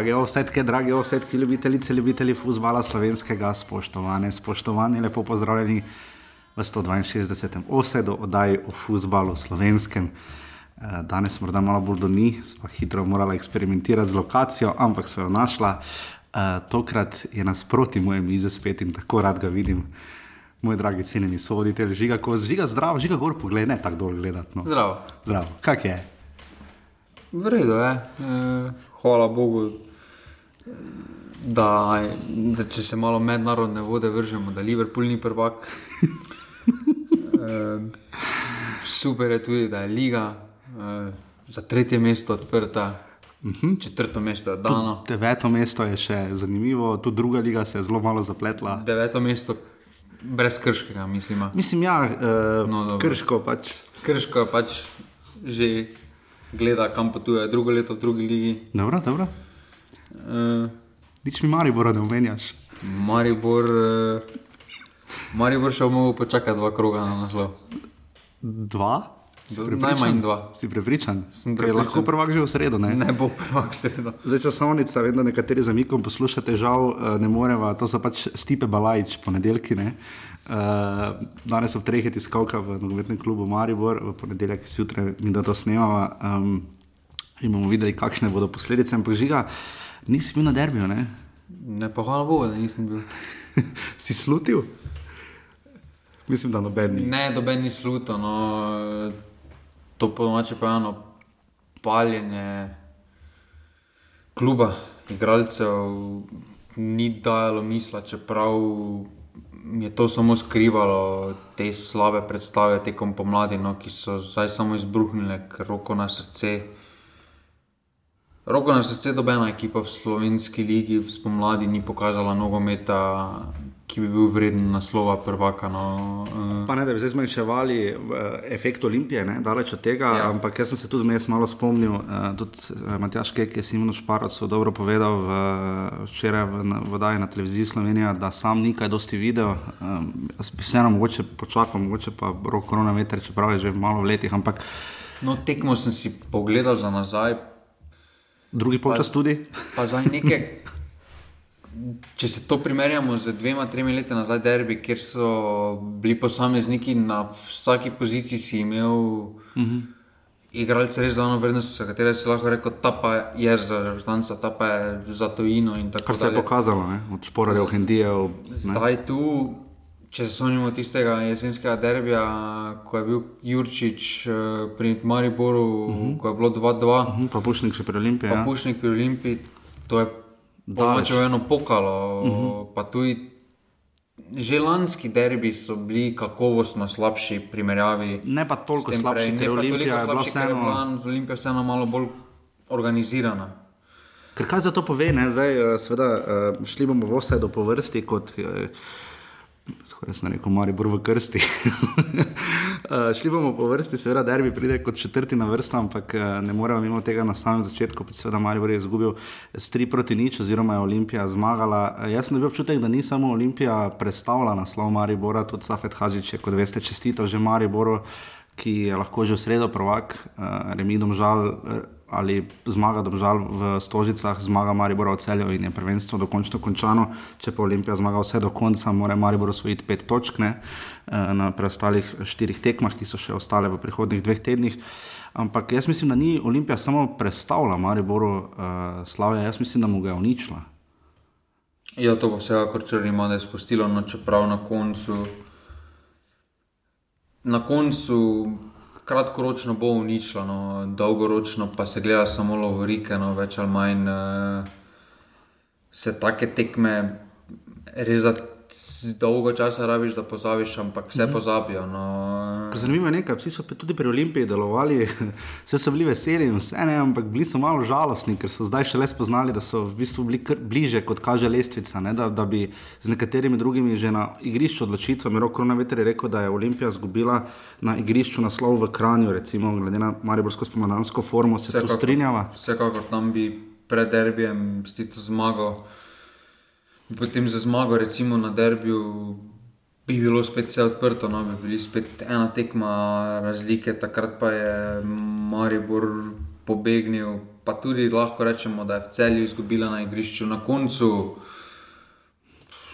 Drage osetke, drage osetke, ljubitelice, ljubitelji futbola slovenskega, spoštovane, spoštovani, lepo pozdravljeni v 162. osedu oddaji o futbalu slovenskem. Eh, danes morda malo bolj do ni, smo hitro morali eksperimentirati z lokacijo, ampak smo jo našla. Uh, tokrat je nasproti mojem mize spet in tako rad ga vidim. Moj dragi cenjeni sovoditelj, žiga, ko žiga zdravo, žiga gor, poglej, ne tako dol gledati. No. Zdravo. Zdravo, kak je? V redu je, e, hvala Bogu, da, da če se malo mednarodne vode vržemo, da Liverpool ni prvak. E, super je tudi, da je liga e, za tretje mesto odprta. Uh -huh. Četrto mesto je dano. Tud deveto mesto je še zanimivo, tudi druga liga se je zelo malo zapletla. Deveto mesto, brez krškega, mislim. Mislim, ja, uh, no, krško pač. Krško pač že gleda, kam potuje, drugo leto v drugi ligi. Dobro, dobro. Uh, Nič mi Maribor ne omenjaš. Maribor, uh, Maribor še bomo počakali dva kroga na naslov. Dva? Najmanj dva. Si prepričan? prepričan. Lahko prvak že v sredo. Ne, ne bo prvak v sredo. Zdaj časovnica, vem, da nekateri zamikom poslušate, žal ne moreva, to so pač Stipe Balajč, ponedeljki. Ne? Uh, danes ob treh je tiskalka v nogometnem klubu Maribor, v ponedeljek zjutraj mi da to snemava um, in bomo videli, kakšne bodo posledice. Ampak žiga, nisi bil na derbiju, ne? Ne, pa hvala Bogu, da nisem bil. si slutil? Mislim, da noben ni. Ne, noben ni slutil. No, to podomače pa eno paljenje kluba, igralcev, ni dajalo misla, čeprav je to samo skrivalo te slabe predstave tekom pomladi, no, ki so zdaj samo izbruhnile, ker roko na srce. Roko na srce, dobena ekipa v slovenski ligi spomladi ni pokazala nogometa, ki bi bil vreden naslova prvaka. No. Eh. Pa ne, da bi zdaj zmanjševali uh, efekt Olimpije, ne, daleč od tega, ja. ampak jaz sem se tudi zmes malo spomnil, uh, tudi Matjaš Kek je Simon Šparoc dobro povedal v, včeraj v, v vodaji na televiziji Slovenija, da sam ni kaj dosti videl. Um, jaz bi vseeno mogoče počakal, mogoče pa rok korona veter, čeprav je že malo v letih. Ampak, no, tekmo sem si pogledal za nazaj. Drugi polčas tudi. Pa za nekaj. Če se to primerjamo z dvema, tremi leti nazaj, derbi, kjer so bili posamezniki na vsaki poziciji, si imel uh -huh. igralce res zelo vrednost, za katere si lahko rekel, ta pa je za reprezentanca, ta pa je za tujino. Kar se je pokazalo, ne? od šporarjev, hendijev. Zdaj tu. Če se spomnimo tistega jesenskega derbija, ko je bil Jurčič uh, pri Mariboru, uh mhm. -huh. ko je bilo 2-2, uh -huh. pa Pušnik še pri Olimpiji. Pa ja. Pušnik pri Olimpiji, to je Če je eno pokalo, uh mhm. -huh. pa tudi že lanski derbi so bili kakovostno slabši primerjavi. Ne pa toliko slabši, je Olimpija, bila vseeno. Olimpija je vseeno malo bolj organizirana. Ker kaj za to pove, ne? zdaj, eh, seveda, eh, šli bomo v vse do povrsti kot. Eh, skoraj sem rekel, mari bor v krsti. uh, šli bomo po vrsti, seveda, derbi pride kot četrti na vrsta, ampak uh, ne moremo mimo tega na samem začetku, pač seveda, mari bor je izgubil s tri proti nič, oziroma je Olimpija zmagala. Uh, jaz sem dobil občutek, da ni samo Olimpija predstavljala naslov Maribora, tudi Safet Hadžič je, kot veste, čestito že Mariboru, ki je lahko že v sredo prvak, uh, remidom žal. Uh, ali zmaga domžal v Stožicah, zmaga Maribor v celju in je prvenstvo dokončno končano. Če pa Olimpija zmaga vse do konca, mora Maribor osvojiti pet točk ne, eh, na preostalih štirih tekmah, ki so še ostale v prihodnih dveh tednih. Ampak jaz mislim, da ni Olimpija samo predstavila Mariboru uh, slavje, jaz mislim, da mu ga je uničila. Ja, to bo vsekakor črnimo, da je spustilo, no, čeprav na koncu. Na koncu kratkoročno bo uničilo, no, dolgoročno pa se gleda samo lovorike, no, več ali manj uh, se take tekme res z dolgo časa rabiš, da pozabiš, ampak vse mhm. pozabijo. No. Zanimivo je nekaj, vsi so tudi pri Olimpiji delovali, vse so bili veseli, vse ne, ampak bili so malo žalostni, ker so zdaj šele spoznali, da so v bistvu bili bliže, kot kaže lestvica. Ne, da, da bi z nekaterimi drugimi že na igrišču odločitve, Roko Korona Veter je rekel, da je Olimpija zgubila na igrišču naslov v Kranju, recimo, glede na Mariborsko spomladansko formo, se to strinjava. Vsekakor tam bi pred derbijem s tisto zmago. Potem za zmago, recimo na derbiju, bi bilo spet vse odprto, no, bi bili spet ena tekma razlike, takrat pa je Maribor pobegnil, pa tudi lahko rečemo, da je v celju izgubila na igrišču. Na koncu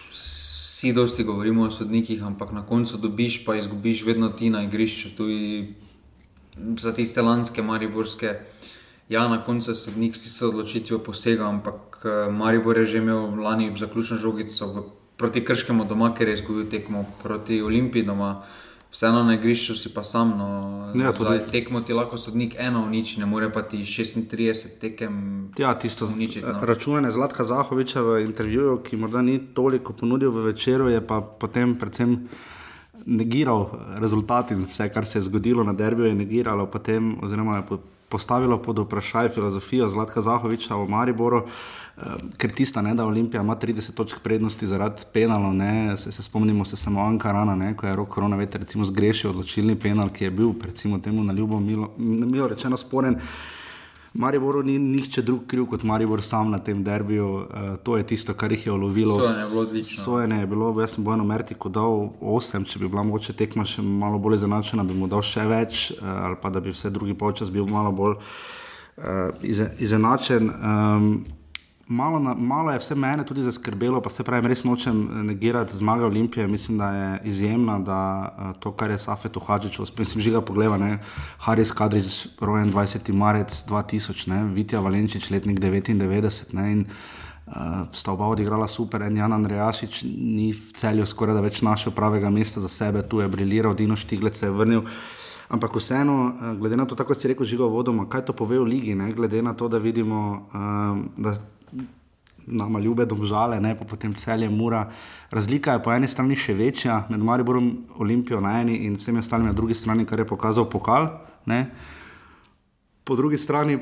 vsi dosti govorimo o sodnikih, ampak na koncu dobiš, pa izgubiš vedno ti na igrišču. Tudi za tiste lanske mariborske. Ja, na koncu sodnik si se odločitvijo posega, ampak eh, Maribor je že imel lani zaključno žogico v, proti Krškemu doma, ker je izgubil tekmo proti Olimpiji doma vseeno na igrišču si pa sam. No, ja, tudi... Tekmo ti lahko sodnik eno uniči, ne more pa ti 36 tekem. Ja, tisto uničiti. No. Računanje Zlatka Zahoviča v intervjuju, ki morda ni toliko ponudil v večeru, je pa potem predvsem. Negiral rezultat in vse, kar se je zgodilo na derbiju, je negiralo, potem, oziroma je postavilo pod vprašanje filozofijo Zlatka Zahoviča v Mariboru. Uh, ker tista, ne, da Olimpija ima 30 točk prednosti zaradi penalov. Se, se spomnimo se samo Ankarana, ne, ko je rok korona veter zgrešil odločilni penal, ki je bil, recimo, temu na ljubo, milo, milo rečeno, sporen. Mariboru ni nihče drug kriv kot Maribor sam na tem derbiju. Uh, to je tisto, kar jih je ulovilo. Sojenje je bilo odlično. Sojenje je bilo, jaz sem bojno Mertiku dal 8, če bi bila mogoče tekma še malo bolj izenačena, bi mu dal še več, uh, ali pa da bi vse drugi počas bil malo bolj uh, izenačen. Um, malo, na, malo je vse mene tudi zaskrbelo, pa se pravi, res nočem eh, negirati zmage Olimpije. Mislim, da je izjemna, da uh, to, kar je Safet Uhadžič, mislim, že ga pogleda, ne? Haris Kadrič, rojen 20. marec 2000, ne? Vitja Valenčič, letnik 99. Ne? In, Uh, sta oba odigrala super, en Jan Andrejašič ni v celju skoraj da več našel pravega mesta za sebe, tu je briliral, Dino Štiglec se je vrnil. Ampak vseeno, glede na to, kako si rekel, živo vodoma, kaj to pove v ligi, ne? glede na to, da vidimo, uh, da nama ljube domžale, ne pa potem celje mura. Razlika je po eni strani še večja med Mariborom, Olimpijo na eni in vsemi ostalimi na drugi strani, kar je pokazal pokal. Ne. Po drugi strani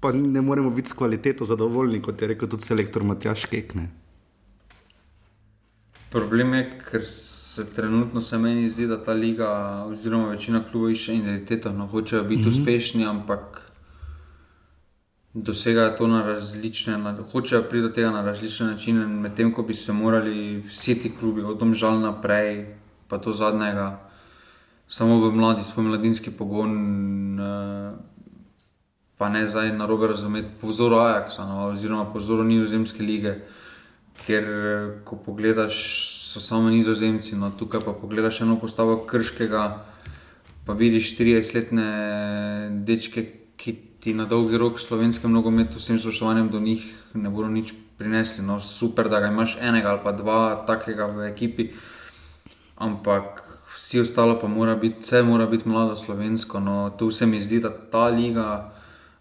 pa ne moremo biti s kvaliteto zadovoljni, kot je rekel tudi selektor Matjaš Kekne. Problem je, ker se trenutno se meni zdi, da ta liga, oziroma večina klubov, išče identiteto, no, hočejo biti mm -hmm. uspešni, ampak dosegajo to na različne načine, hočejo priti do tega na različne načine, medtem ko bi se morali vsi ti klubi, od domžal naprej, pa do zadnjega, samo v mladi, svoj mladinski pogon, eh, pa ne zdaj na robe razumeti, po vzoru Ajaxa, no, oziroma po vzoru Nizozemske lige, ker ko pogledaš, so samo Nizozemci, no tukaj pa pogledaš eno postavo krškega, pa vidiš 30-letne dečke, ki ti na dolgi rok slovenskem nogometu, vsem spoštovanjem do njih, ne bodo nič prinesli. No, super, da ga imaš enega ali pa dva takega v ekipi, ampak vsi ostalo pa mora biti, vse mora biti mlado slovensko. No, tu se mi zdi, da ta liga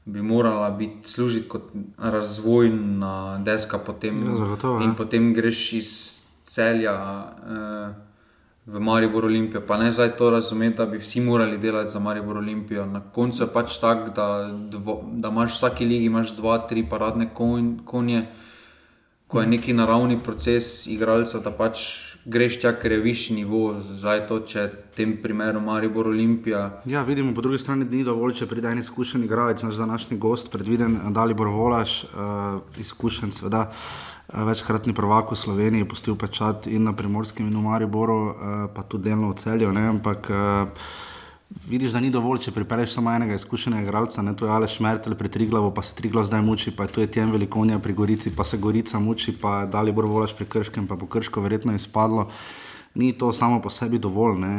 bi morala biti služiti kot razvojna deska, potem, ja, zagotovo, in potem greš iz celja. Eh, v Mariboru Olimpijo. Pa ne zdaj to razumeti, da bi vsi morali delati za Mariboru Olimpijo. Na koncu je pač tako, da, da imaš v vsaki ligi imaš dva, tri paradne konje, ko je neki naravni proces igralca, da pač greš tja, ker je višji nivo. Zdaj to, če v tem primeru Maribor Olimpija. Ja, vidimo po drugi strani, ni dovolj, če pride en izkušen igralec, naš današnji gost, predviden Dalibor Volaš, uh, izkušen seveda. Eh, večkratni prvak v Sloveniji, postil pečat in na primorskem in v Mariboru, eh, pa tudi delno v celju. Ne? Ampak eh, vidiš, da ni dovolj, če pripelješ samo enega izkušenega igralca, ne to je Aleš Mertel pri Triglavu, pa se Triglav zdaj muči, pa je tu je Tjem Velikonja pri Gorici, pa se Gorica muči, pa dali bor volaš pri Krškem, pa bo Krško verjetno izpadlo. Ni to samo po sebi dovolj ne?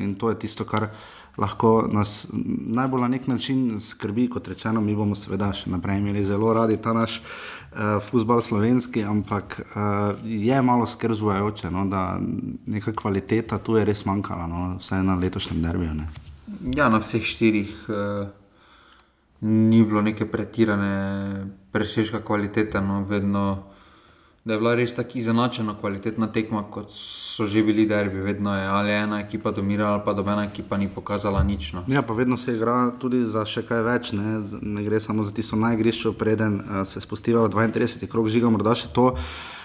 in to je tisto, kar lahko nas najbolj na nek način skrbi, kot rečeno, mi bomo seveda še naprej imeli zelo radi ta naš uh, futbal slovenski, ampak uh, je malo skrbzujoče, no, da neka kvaliteta tu je res manjkala, no, vsaj na letošnjem derbiju. Ne. Ja, na vseh štirih uh, ni bilo neke pretirane, presežka kvalitete, no, vedno da je bila res tako izenačena kvalitetna tekma, kot so že bili derbi. Vedno je ali ena ekipa domirala, ali pa dobena ekipa ni pokazala nič. No. Ja, pa vedno se igra tudi za še kaj več, ne, ne gre samo za tisto najgrišče, preden uh, se spustijo v 32. krog žiga, morda še to.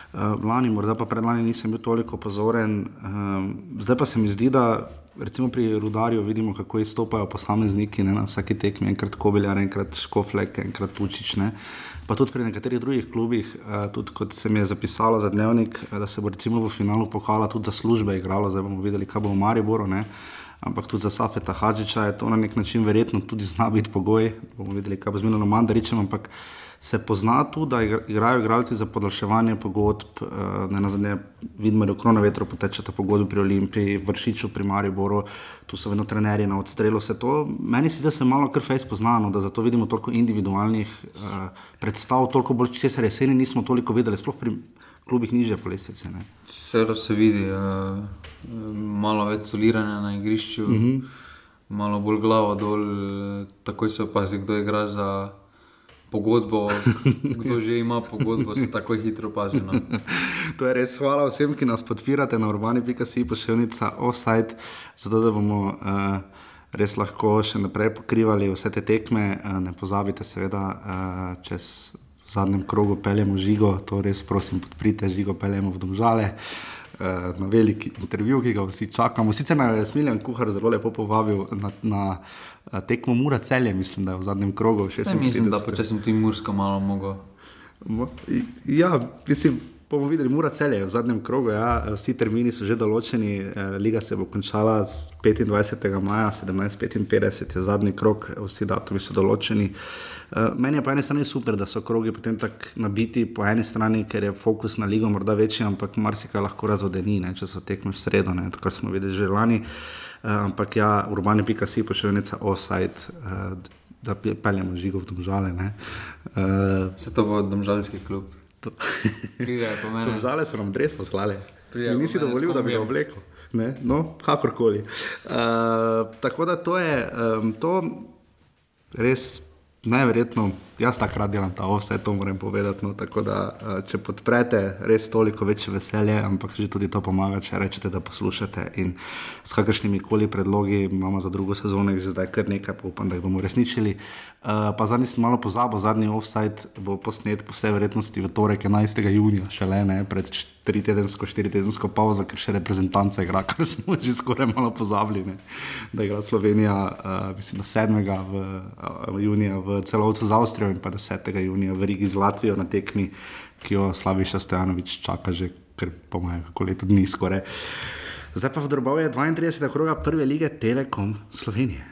Uh, lani, morda pa predlani nisem bil toliko pozoren. Uh, zdaj pa se mi zdi, da recimo pri rudarju vidimo, kako izstopajo posamezniki ne, na vsaki tekmi, enkrat Kobiljar, enkrat Škoflek, enkrat Tučič. Ne. Pa tudi pri nekaterih drugih klubih, uh, tudi kot se mi je zapisalo za dnevnik, uh, da se bo recimo v finalu pokala tudi za službe igralo, zdaj bomo videli, kaj bo v Mariboru. Ne? ampak tudi za Safeta Hadžiča je to na nek način verjetno tudi zna biti pogoj. bomo videli, kaj bo z Milanom Mandaričem, ampak se pozna tu, da igra- igrajo igralci za podaljševanje pogodb, eh, ne na zadnje vidimo, da krona vetro poteče ta pogodba pri Olimpiji, vršiču pri Mariboru, tu so vedno trenerji na odstrelu. Se to, meni se zdi, da se malo kar fejs poznano, da zato vidimo toliko individualnih uh, predstav, toliko bolj česar jeseni nismo toliko sploh pri klubih niže po lestvici. Vse se vidi, uh, malo več soliranja na igrišču, uh -huh. malo bolj glavo dol, takoj se opazi, kdo igra za pogodbo, kdo že ima pogodbo, se takoj hitro opazi. No. To je res hvala vsem, ki nas podpirate na urbani.si pošiljnica offside, zato da bomo uh, res lahko še naprej pokrivali vse te tekme. Uh, ne pozabite, seveda, uh, čez zadnjem krogu peljemo žigo, to res prosim podprite, žigo peljemo v domžale. Uh, na veliki intervju, ki ga vsi čakamo. Sicer me je Smiljan Kuhar zelo lepo povabil na, na uh, tekmo Mura celje, mislim, da je v zadnjem krogu. Ja, mislim, da počasi ti Mursko malo mogo. Mo- i- Ja, mislim, bomo videli, mora celje v zadnjem krogu. Ja. Vsi termini so že določeni, eh, liga se bo končala s 25. maja 1755, je zadnji krok, vsi datumi so določeni. Eh, Meni je po eni strani super, da so krogi potem tako nabiti, po eni strani, ker je fokus na ligo morda večji, ampak marsikaj lahko razvodeni, ne, če so tekme v sredo, kar smo videli že lani. Uh, ampak ja, urbane.si pošiljnica offside, uh, da pe- peljemo žigo v domžale. Uh, Vse to bo domžalski klub. To- po mene. Žale so nam res poslali. Nisi dovolil, da bi ga spomnim. oblekel. Ne? No, kakorkoli. Uh, tako da to je um, to res najverjetno. Jaz takrat delam ta vse, to moram povedati. No, tako da, uh, če podprete, res toliko večje veselje, ampak že tudi to pomaga, če rečete, da poslušate. In s kakršnimi koli predlogi imamo za drugo sezono, že zdaj kar nekaj, pa upam, da jih bomo uresničili. Uh, pa zadnji sem malo pozabil, zadnji offside bo posnet po vsej verjetnosti v torek 11. junija, šele ne pred tri tedensko, štiri tedensko pauzo, ker še reprezentance igra, kar smo že skoraj malo pozabili. Ne? Da igra Slovenija, uh, mislim, 7. V, uh, junija v celovcu z Avstrijo in pa 10. junija v Rigi z Latvijo na tekmi, ki jo Slaviša Stojanovič čaka že kar po mojem kako leto dni skoraj. Zdaj pa v drobovju je 32. kroga prve lige Telekom Slovenije.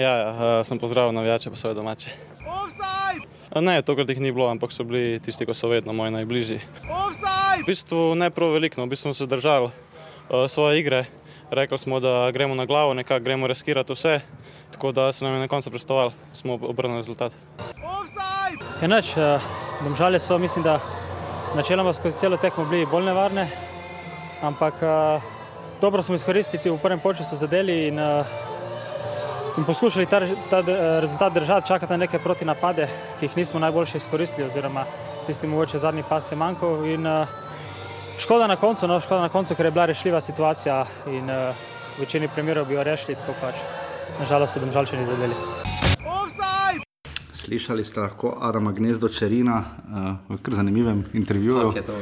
Ja, ja eh, sem pozdravil navijače, pa svoje domače. Eh, Ne, tokrat jih ni bilo, ampak so bili tisti, ki so vedno moji najbližji. V bistvu ne prav veliko, no, v bistvu smo se držali uh, svoje igre. Rekli smo, da gremo na glavo, nekako gremo riskirati vse, tako da se nam je na koncu predstavljalo, smo obrnili rezultat. Enač, domžale so, mislim, da načeloma skozi celo tekmo bili bolj nevarne, ampak eh, dobro smo izkoristili v prvem času zadeli in, eh, in poskušali ta, ta eh, rezultat držati, čakati na neke proti napade, ki jih nismo najboljše izkoristili, oziroma tisti mogoče zadnji pas je manjkal. In, eh, Škoda na koncu, no, škoda na koncu, ker je bila rešljiva situacija in uh, v večini primerov bi jo rešili, tako pač nažalost so domžalčani zadeli. Slišali ste lahko Adama Gnezdo Čerina uh, v kar zanimivem intervjuju. Kak je to?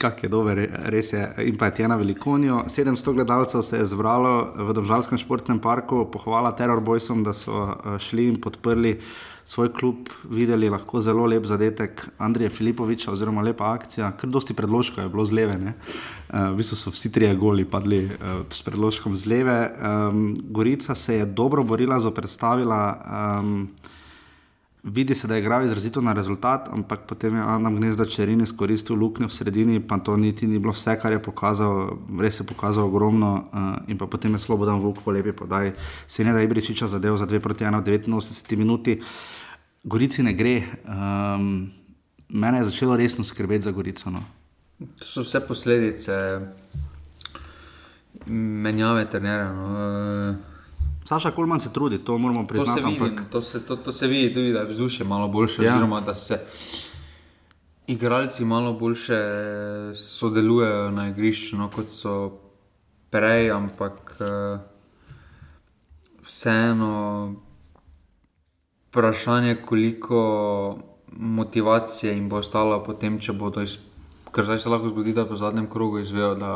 Kak je dober, res je. In pa je Tjena Velikonijo. 700 gledalcev se je zbralo v Domžalskem športnem parku, pohvala Terror Boysom, da so eh, šli in podprli svoj klub, videli lahko zelo lep zadetek Andrija Filipoviča, oziroma lepa akcija. Kar dosti predložkov je bilo z leve. ne. Eh, V bistvu so vsi trije goli padli eh, s predložkom z leve. Um, Gorica se je dobro borila, zoprstavila. Um, Vidi se, da je igral izrazito na rezultat, ampak potem je Anna Gnezda Čerin izkoristil luknjo v sredini, pa to niti ni bilo vse, kar je pokazal, res je pokazal ogromno. Uh, in pa potem je Slobodan Vuk po lepi podaj, se ne da Ibričiča zadev za 2 proti 1 v 89 minuti. Gorici ne gre. Um, mene je začelo resno skrbeti za Gorico. No. To so vse posledice menjave trenerja. No. Eh, Saša Kulman se trudi, to moramo To se, priznati. vidi, ampak to, se, to, to se vidi tudi, da je vzdušje malo boljše, Ja. oziroma da se igralci malo boljše sodelujejo na igrišču, no, kot so prej, ampak eh, vseeno vprašanje, koliko motivacije jim bo ostalo potem, če bodo iz. Ker zdaj se lahko zgodi, da po zadnjem krogu izvejo, da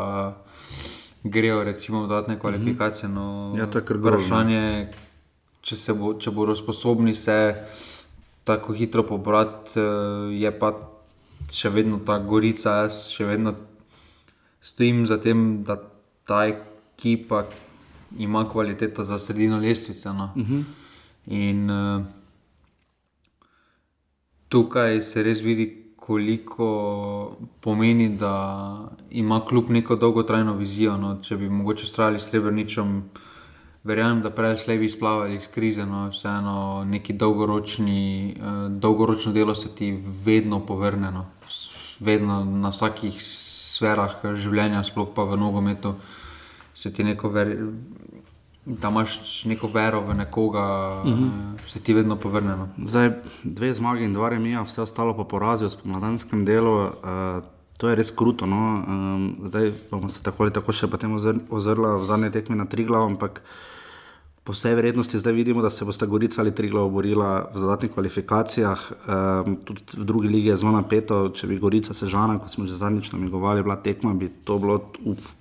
grejo recimo v dodatne kvalifikacije. No, Ja, to je kar grozno. vprašanje, če, se bo, če bodo sposobni se tako hitro pobrati, eh, je pa še vedno ta gorica, jaz še vedno stojim za tem, da ta ekipa ima kvaliteto za sredino lestvice. No. Uh -huh. In uh, tukaj se res vidi, koliko pomeni, da ima kljub neko dolgotrajno vizijo. No. Če bi mogoče ustrajali s srebrničem, verjamem, da prej slej bi izplavali iz krize. No. Vseeno neki dolgoročni, uh, dolgoročno delo se ti vedno povrne. No. Vedno na vsakih sferah življenja, sploh pa v nogometu, se ti neko ver, da imaš neko vero v nekoga, uh -huh. se ti vedno povrne. No. Zdaj, dve zmagi in dva remija, vse ostalo pa porazijo v spomladanskem delu. Uh, to je res kruto. No? Um, zdaj bomo se tako ali tako še potem ozr ozrla v zadnje tekme na tri glav, ampak po vsej verjetnosti zdaj vidimo, da se bosta Gorica ali tri glav borila v dodatnih kvalifikacijah. Um, tudi v drugi ligi je zelo napeto. Če bi Gorica sežana, kot smo že zadnjič namigovali, bila tekma, bi to bilo. Uf,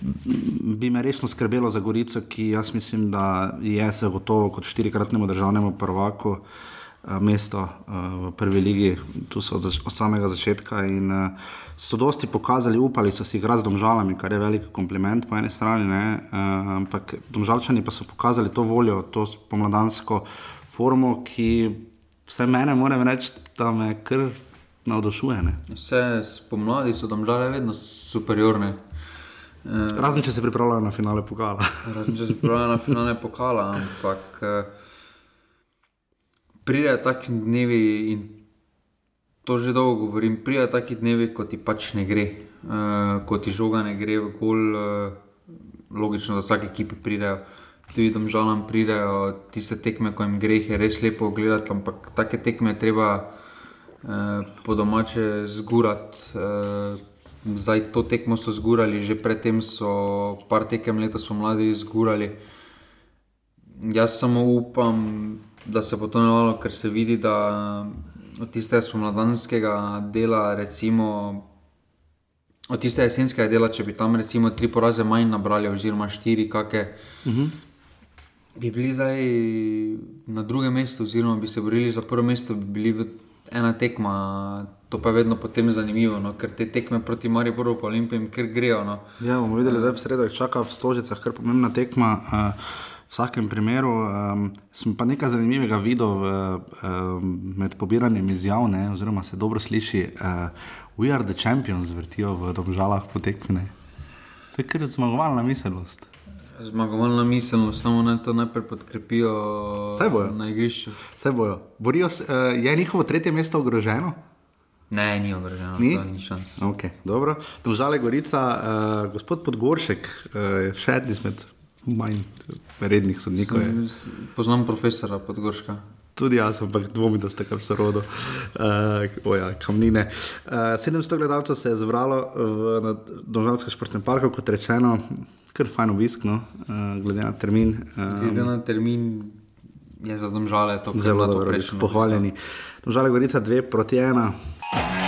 bi me resno skrbelo za Gorico, ki jaz mislim, da je zagotovo kot štirikratnemu državnemu prvaku eh, mesto eh, v prvi ligi, tu so od, od samega začetka. In eh, so dosti pokazali, upali so si igrati z domžalami, kar je velik kompliment po eni strani, ne? ampak domžalčani pa so pokazali to voljo, to pomladansko formo, ki vse mene, moram reči, da me kar navdušuje. Ne? Vse spomladi so tam žale vedno superiorne. Eh, Razen če se pripravljajo na finale pokala. Razen če se pripravljajo na finale pokala, ampak eh, pridejo taki dnevi in to že dolgo govorim, pridejo taki dnevi, ko ti pač ne gre, uh, ko ti žoga ne gre v gol, uh, logično, da vsake ekipe pridejo. Tudi tam žalam pridejo tiste tekme, ko jim gre, je res lepo gledati, ampak take tekme treba uh, po domače zgurati. Uh, Zdaj to tekmo so zgurali, že predtem so par tekem letos pomladi zgurali. Jaz samo upam, da se bo to navalo, ker se vidi, da od tistega spomladanskega dela, recimo od tistega jesenskega dela, če bi tam recimo tri poraze manj nabrali, oziroma štiri, kakšne, uh -huh. bi bili zdaj na drugem mestu, oziroma bi se borili za prvo mesto, bi bili v ena tekma. To pa je vedno potem zanimivo, no, ker te tekme proti Mariboru, pa Olimpijam, ker grejo. No. Ja, bomo videli, zdaj v sredo jih čaka v Stožicah, kar pomembna tekma. Uh, v vsakem primeru um, sem pa nekaj zanimivega videl v, um, med pobiranjem izjav, ne, oziroma se dobro sliši, uh, We are the champions, vrtijo v domžalah po tekmi. ne. To je kar zmagovalna miselnost. Zmagovalna misel, samo naj to najprej podkrepijo na igrišču. Vse bojo. Borijo se, uh, je njihovo tretje mesto ogroženo? Ne, ni ogroženo, Ni? ni šans. Okay, dobro. Domžale Gorica, uh, gospod Podgoršek, uh, še eden izmed manj rednih sodnikov. je. S- Poznam profesora Podgorška. Tudi jaz, ampak dvomim, da ste kar sorodo, uh, oja, kamnine. Uh, 700 gledalcev se je zbralo v Domžalskem športnem parku, kot rečeno, kar fajn obisk, no, uh, glede na termin. Uh, Glede na termin je za domžale to, kar je zelo bilo dobro, povprečno. pohvaljeni. Domžale Gorica 2 proti 1.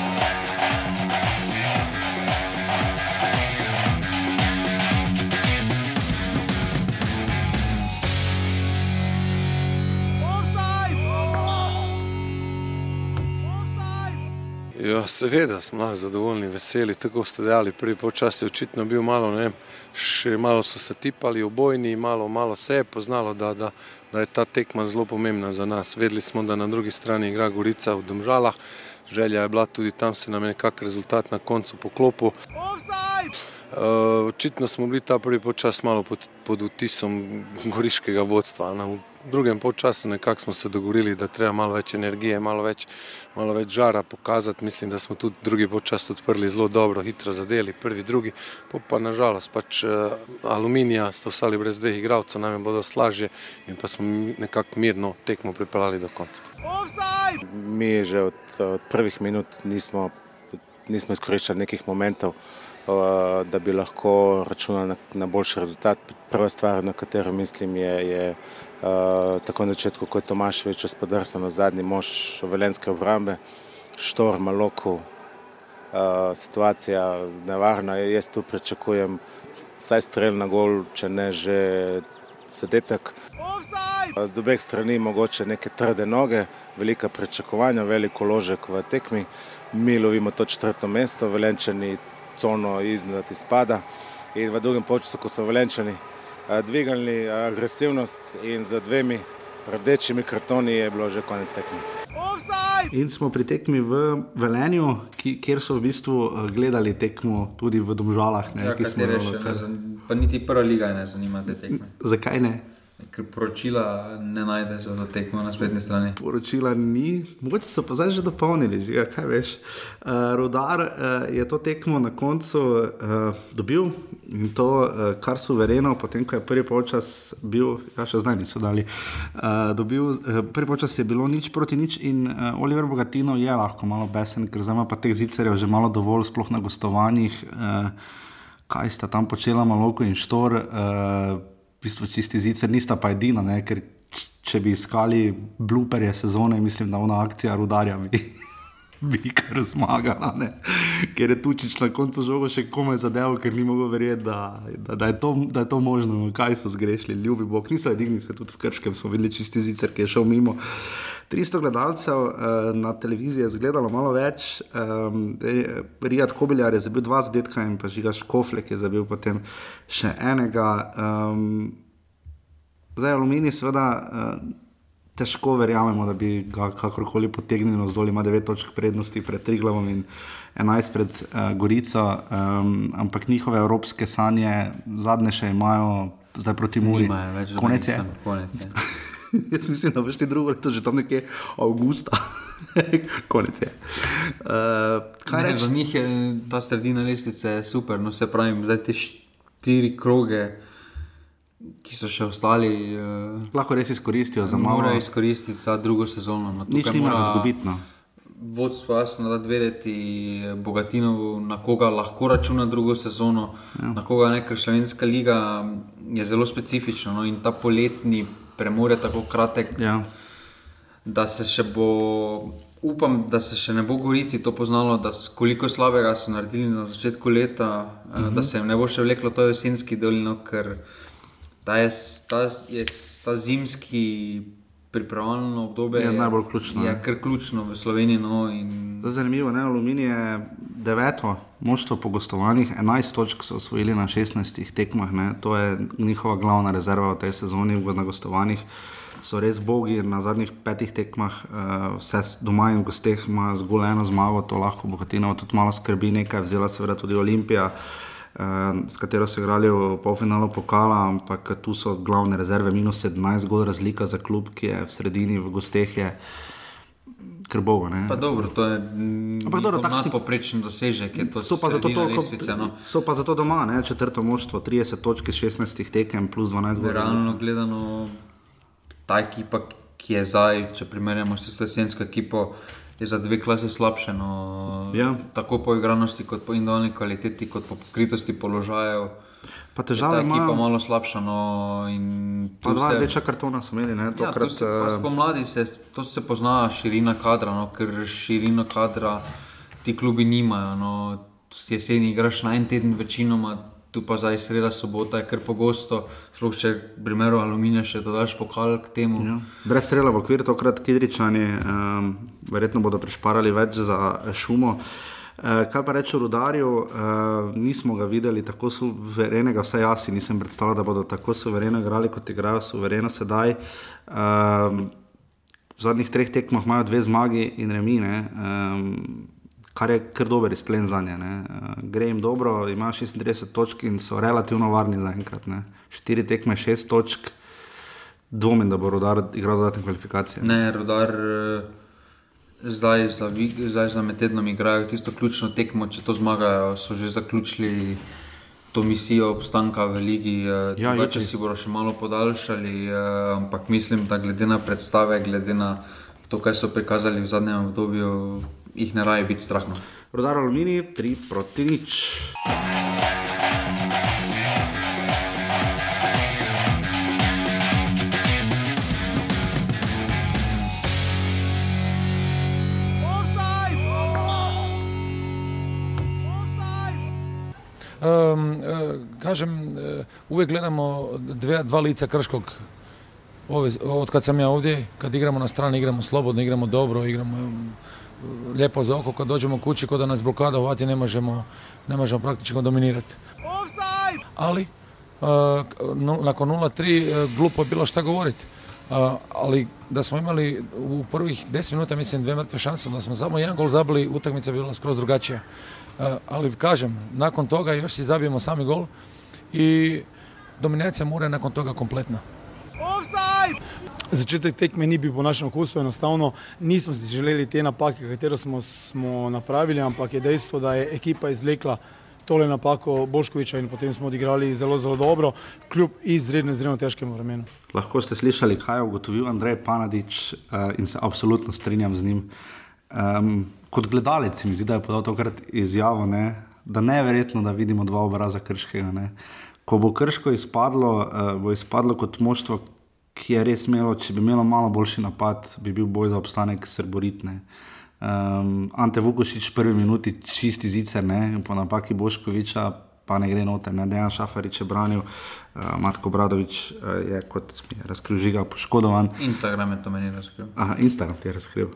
seveda smo lahko zadovoljni, veseli. Tako ste dejali, prvi počas je očitno bil malo, ne, še malo so se tipali obojni, malo, malo se je poznalo, da, da, da je ta tekma zelo pomembna za nas. Vedeli smo, da na drugi strani igra Gorica v Domžalah, želja je bila tudi tam, se nam je nekak rezultat na koncu poklopil. Uh, očitno smo bili ta prvi počas malo pod, pod vtisom goriškega vodstva. Na, v drugem počasu nekako smo se dogovorili, da treba malo več energije, malo več, malo več žara pokazati. Mislim, da smo tudi drugi počas odprli zelo dobro, hitro zadeli, prvi, drugi. Po pa nažalost pač uh, aluminija sta ostali brez dveh igralcev, nam je bilo dosti lažje in pa smo nekako mirno tekmo pripeljali do konca. Mi že od, od prvih minut nismo, nismo izkoriščali nekih momentov, eh, da bi lahko računali na, na boljši rezultat. Prva stvar, na katero mislim, je, je tako na začetku, kot je Tomaš več razpodrsan na zadnji mož velenske obrambe, štorm, loku. Uh, situacija nevarna, jaz tu pričakujem saj strel na gol, če ne že zadetek. Z obeh strani mogoče neke trde noge, velika pričakovanja, veliko ložek v tekmi. Mi lovimo to četrto mesto, velenčani cono iznad izpada in v drugem počasu, ko so velenčani dvigali agresivnost in za dvemi rdečimi kartoni je bilo že konec tekme. In smo pri tekmi v Velenju, ki, kjer so v bistvu gledali tekmo tudi v Domžalah. Ne, Ja, ki smo jo- zan- Pa niti prva liga ne zanima te tekme. Zakaj ne? Ker poročila ne najdeš za tekmo na spletni strani. Poročila ni, mogoče so pa zdaj že dopolnili, že, kaj veš. Uh, Rudar uh, je to tekmo na koncu uh, dobil in to uh, kar suvereno, potem ko je prvi polčas bil, ja še zdaj niso dali, uh, dobil, uh, prvi polčas je bilo nič proti nič in uh, Oliver Bogatino je lahko malo besen, ker zdaj ima pa teh zicerjev že malo dovolj, sploh na gostovanjih. Uh, kaj sta tam počela, Maloko in Štor, uh, bistvu čisti zicer, nista pa edina, ne, ker če bi iskali bluperje sezone, mislim, da ona akcija rudarja bi, bi kar zmagala, ne. ker je Tučič na koncu žogo še komaj zadeval, ker ni mogel verjeti, da, da, da, je to, da je to možno, no, kaj so zgrešili, ljubi Bog, niso edini, se tudi v Krškem smo videli čisti zicer, ki je šel mimo. 300 gledalcev uh, na televiziji je zgledalo malo več. Um, Rijad Kobiljar je zabil dva zadetka in pa Žiga Škoflek je zabil potem še enega. Um, zdaj, Aluminij, seveda, uh, težko verjamemo, da bi ga kakorkoli potegnili zdolj, ima 9 točk prednosti pred Triglavom in 11 pred uh, Gorico, um, ampak njihove evropske sanje, zadnje še imajo, zdaj proti Muri. Konec je. Konec je. Jaz mislim, da boš ti drugo leto že tam nekje avgusta. Konec je. Uh, Ne, reči? za njih je ta sredina lestvice super. No, se pravi, zdaj te štiri kroge, ki so še ostali, uh, Lahko res izkoristijo za malo. morajo izkoristiti za drugo sezono. No, Nič nima za zgubiti. No. Vodstvo jasno da vedeti, Bogatinovu, na koga lahko računa drugo sezono, ja. na koga ne, ker Slovenska liga je zelo specifična no, in ta poletni premor je tako kratek, Ja. da se še bo, upam, da se še ne bo Gorici to poznalo, da koliko slabega so naredili na začetku leta, uh Mhm. -huh. da se jim ne bo še vleklo to jesenski dolino, ker ta, je, ta, je, ta zimski pripravljalno obdobje Je najbolj ključno, Je kar ključno v Sloveniji. No, in je Zanimivo, ne? Aluminij je deveto moštvo po gostovanjih, 11 točk so osvojili na 16 tekmah, ne? to je njihova glavna rezerva v tej sezoni na gostovanjih. So res bogi na zadnjih petih tekmah, uh, vse doma in v gosteh ima zgolj eno zmago, to lahko Bogatinovo tudi malo skrbi, nekaj vzela seveda tudi Olimpija. Uh, s katero so igrali v polfinalu pokala, ampak tu so glavne rezerve, minus 17, zgolj razlika za klub, ki je v sredini, v gosteh je krbovo. pa dobro, to je dobro, takšni- nadpoprečen dosežek. So pa, zato toliko, lestvice, no. so pa zato doma, ne? četrto moštvo, 30 točk iz 16 tekem, plus 12 gol. Realno gledano, ta ekipa, ki je zdaj, če primerjamo s jesensko ekipo, je za dve klase slabše. No, Ja. Tako po igranosti, kot po individualni kvaliteti, kot po pokritosti položajev. Pa Je ta težava ekipa ima, malo slabša. No, pa dva rdeča kartona so imeli, ne? Ja, tokrat. tu se, pa eh, spomladi se, to se pozna širina kadra, no, ker širino kadra ti klubi nimajo. No. Jeseni igraš na en teden večinoma, tu pa zdaj sreda sobota je kar pogosto, sploh če primeru aluminija še dodaš pokal k temu. Ja. Brez strela v okviru, tokrat Kidričani, um, verjetno bodo prišparali več za eh, šumo. Uh, kaj pa reče rudarju, uh, nismo ga videli tako suverenega, vsaj jaz si nisem predstavljal, da bodo tako suvereno igrali, kot igrajo suvereno sedaj. Um, v zadnjih treh tekmah imajo dve zmagi in remine, um, kar je kar dober izplen za nje. Uh, gre jim dobro, imajo 36 točk in so relativno varni zaenkrat. ne. Štiri tekme, šest točk, dvomim, da bo rodar igral dodatne kvalifikacije. Ne, rodar eh, zdaj za, zdaj za med tednom igrajo tisto ključno tekmo, če to zmagajo, so že zaključili. To misijo obstanka v Ligi, Ja, ja, jutri. če si bodo še malo podaljšali, eh, ampak mislim, da glede na predstave, glede na to, kaj so prikazali v zadnjem obdobju, jih ne raje biti strah. Rodar Aluminij, 3 proti nič. Um, kažem, uvijek gledamo dve, dva lica Krškog ove, od kad sam ja ovdje, kad igramo na strani, igramo slobodno, igramo dobro, igramo lijepo za oko, kad dođemo kući, kod da nas blokada uvati, ne možemo, ne možemo praktično dominirati. Ali, uh, nakon 0-3 uh, glupo je bilo šta govoriti. Uh, ali da smo imali u prvih 10 minuta, mislim, dve mrtve šanse, da smo samo jedan gol zabili, utakmica bi bila skroz drugačija. Ali kažem, nakon toga još si zabijemo sami gol i dominacija Mure nakon toga kompletna. Začetek tekme ni bil po našem okusu, enostavno nismo si želeli te napake, katero smo, smo napravili, ampak je dejstvo, da je ekipa izvlekla tole napako Boškoviča in potem smo odigrali zelo, zelo dobro, kljub izredno, izredno težkemu vremenu. Lahko ste slišali, kaj je ugotovil Andrej Panadič uh, in se absolutno strinjam z njim. Um, kot gledalec mi zdi, da je podal tokrat izjavo, ne, da ne je verjetno, da vidimo dva obraza krškega. Ne. Ko bo krško izpadlo, uh, bo izpadlo kot moštvo, ki je res imelo, če bi imelo malo boljši napad, bi bil boj za obstanek srboritne. Um, Ante Vukošič v prvi minuti čisti zicer, ne, po napaki Boškoviča, pa ne gre noter, ne, Dejan Šafarič je branil, uh, Matko Bradovič uh, je kot razkril žiga poškodovan. Instagram je to meni razkril. Aha, Instagram ti je razkril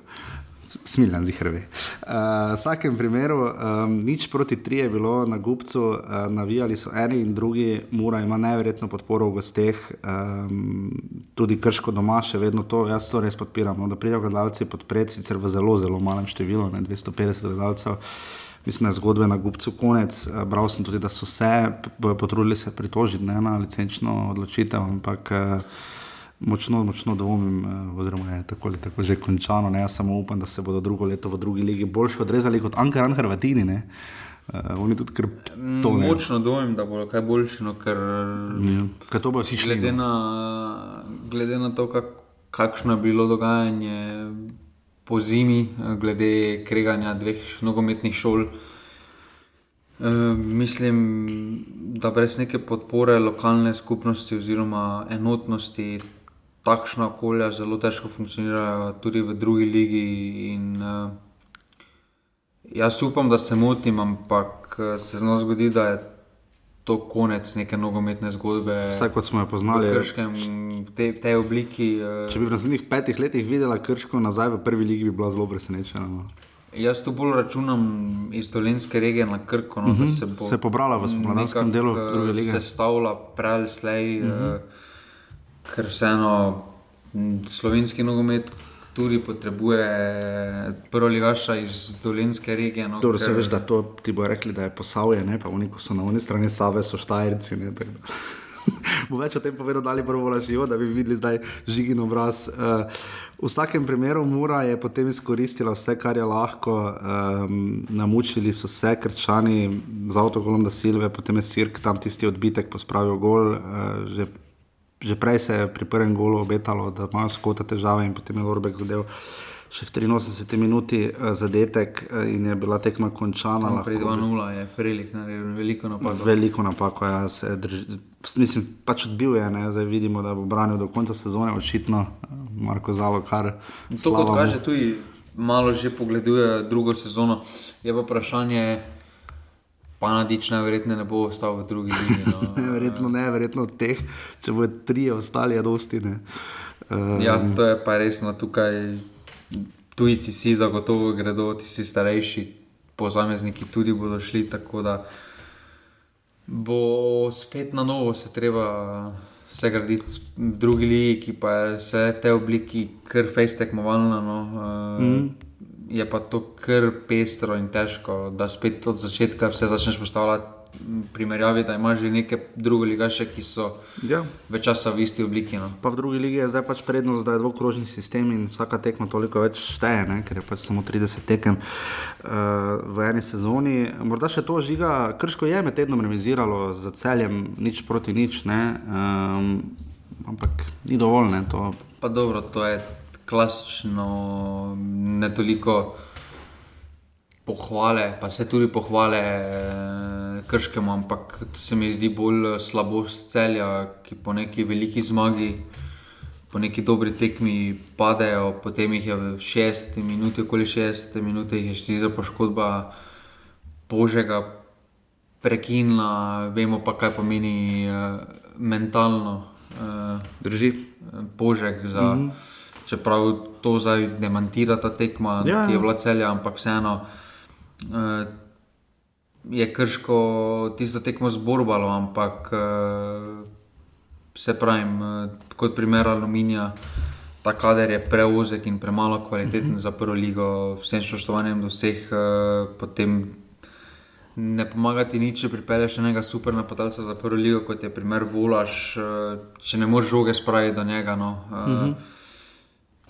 smiljen zihrvi. Uh, v vsakem primeru, um, nič proti tri je bilo na Gupcu, uh, navijali so eni in drugi, Mura ima neverjetno podporo v gosteh, um, tudi krško doma, še vedno to, jaz to res podpiram. No, da pridejo gledalci podpreti, sicer v zelo, zelo malem številu, ne 250 gledalcev. Mislim, da je zgodbe na Gupcu konec. Bral sem tudi, da so se potrudili se pritožiti ne, na licenčno odločitev, ampak. Močno, močno dvomim, eh, oziroma je tako ali tako že končano. Ne? Jaz samo upam, da se bodo drugo leto v drugi ligi boljše odrezali kot Ankaran Hrvatini. Uh, oni tudi krp. Močno dvomim, da bo kaj boljše, no, ker ja, to bo vsi šli. Glede no. na, glede na to, kak, kakšno je bilo dogajanje po zimi, glede kreganja dveh nogometnih šol. Uh, mislim, da brez neke podpore lokalne skupnosti oziroma enotnosti takšna okolja zelo težko funkcionirajo tudi v drugi ligi. In, uh, jaz upam, da se motim, ampak eh, se zelo zgodi, da je to konec neke nogometne zgodbe. Vse kot smo jo poznali. V, krškem, v, tej, v tej obliki. Uh, Če bi v naslednjih petih letih videla krško nazaj v prvi ligi, bi bila zelo presenečena. No. Jaz tu bolj računam iz dolenske regije na Krko, no, uh -huh. da mhm. se bo se pobrala v spomladanskem delu druge lige. Se stavila prej, slej. Uh -huh. uh, ker vseeno slovenski nogomet tudi potrebuje prvo ligaša iz dolenske regije. No, Dobro, ker... se veš, da to ti bo rekli, da je posavje, ne pa oni, ko so na oni strani Save, so štajrci. Ne, bo več o tem povedal, da je prvo laživo, da bi videli zdaj žigin obraz. Uh, v vsakem primeru Mura je potem izkoristila vse, kar je lahko, um, namučili so se krčani z avtokolom da Silve, potem je Sirk tam tisti odbitek pospravil gol. Uh, že prej se je pri prvem golu obetalo, da imajo skota težave in potem je Lorbek zadev. Še v 83 minuti uh, zadetek uh, in je bila tekma končana. Pri 2-0 je Frelik naredil veliko napako. Veliko napako, ja, se drži. Mislim, pač odbil je, ne? zdaj vidimo, da bo branil do konca sezone, očitno, Marko Zalo, kar. To, kot kaže, tudi malo že pogleduje drugo sezono. Je pa vprašanje, pa nadič najverjetneje ne bo ostal v drugi ligi. No. verjetno ne, verjetno od teh, če bo tri ostali, je dosti. Um, ja, to je pa resno tukaj. Tujci vsi zagotovo gredo, ti si starejši, posamezniki tudi bodo šli. Tako da bo spet na novo se treba vse graditi v drugi ligi, ki pa je vse v tej obliki, kar fejs tekmovalna. No. Uh, mm je pa to kar pestro in težko, da spet od začetka vse začneš postavljati. Primerjavi, da imaš že neke druge ligaše, ki so ja. več časa v isti obliki. No. Pa v drugi ligi je zdaj pač prednost, da je dvokrožni sistem in vsaka tekma toliko več šteje, ne? ker je pač samo 30 tekem uh, v eni sezoni. Morda še to žiga, krško je med tednom realiziralo z celjem, nič proti nič, um, ampak ni dovolj. Ne, to. Pa dobro, to je klasično, ne toliko pohvale, pa se tudi pohvale eh, krškemu, ampak se mi zdi bolj slabost celja, ki po neki veliki zmagi, po neki dobri tekmi padejo, potem jih je v 60 minuti, okoli 60 minut, jih je štiri za poškodba Božega. prekinila, vemo pa, kaj pomeni uh, mentalno. Uh, Drži. Požek za. Mm -hmm. Čeprav to zdaj demantira ta tekma, ja, ki je bila celja, ampak vseeno uh, je krško tisto tekmo zborbalo, ampak uh, se pravim, uh, kot primer aluminija, ta kader je preuzek in premalo kvaliteten uh -huh. za prvo ligo, vsem spoštovanjem do vseh, uh, potem ne pomaga ti nič, če pripelješ enega super napadalca za prvo ligo, kot je primer Volaš, če ne moreš žoge spraviti do njega. No, uh, uh -huh.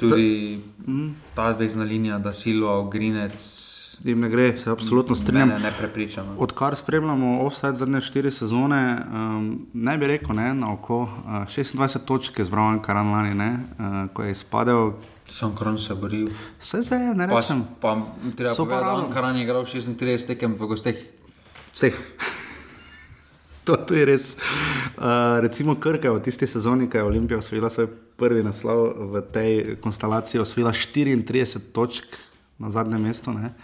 Tudi uh -huh. ta vezna linija, da silo, grinec jim ne gre, se absolutno strinjam. Ne, ne prepričam. No. Odkar spremljamo offset zadnje štiri sezone, um, ne bi rekel, ne, na oko uh, 26 točk je zbral Karan lani, ne, uh, ko je izpadel. Sem kron se boril. Vse se je, ne rečem. Pa, pa treba povedati, da Karan je igral 36 tekem v gosteh. Vseh. To, to je res. Uh, recimo Krka v tisti sezoni, ko je Olimpija osvojila svoj prvi naslov v tej konstelaciji, osvojila 34 točk na zadnjem mestu. Uh,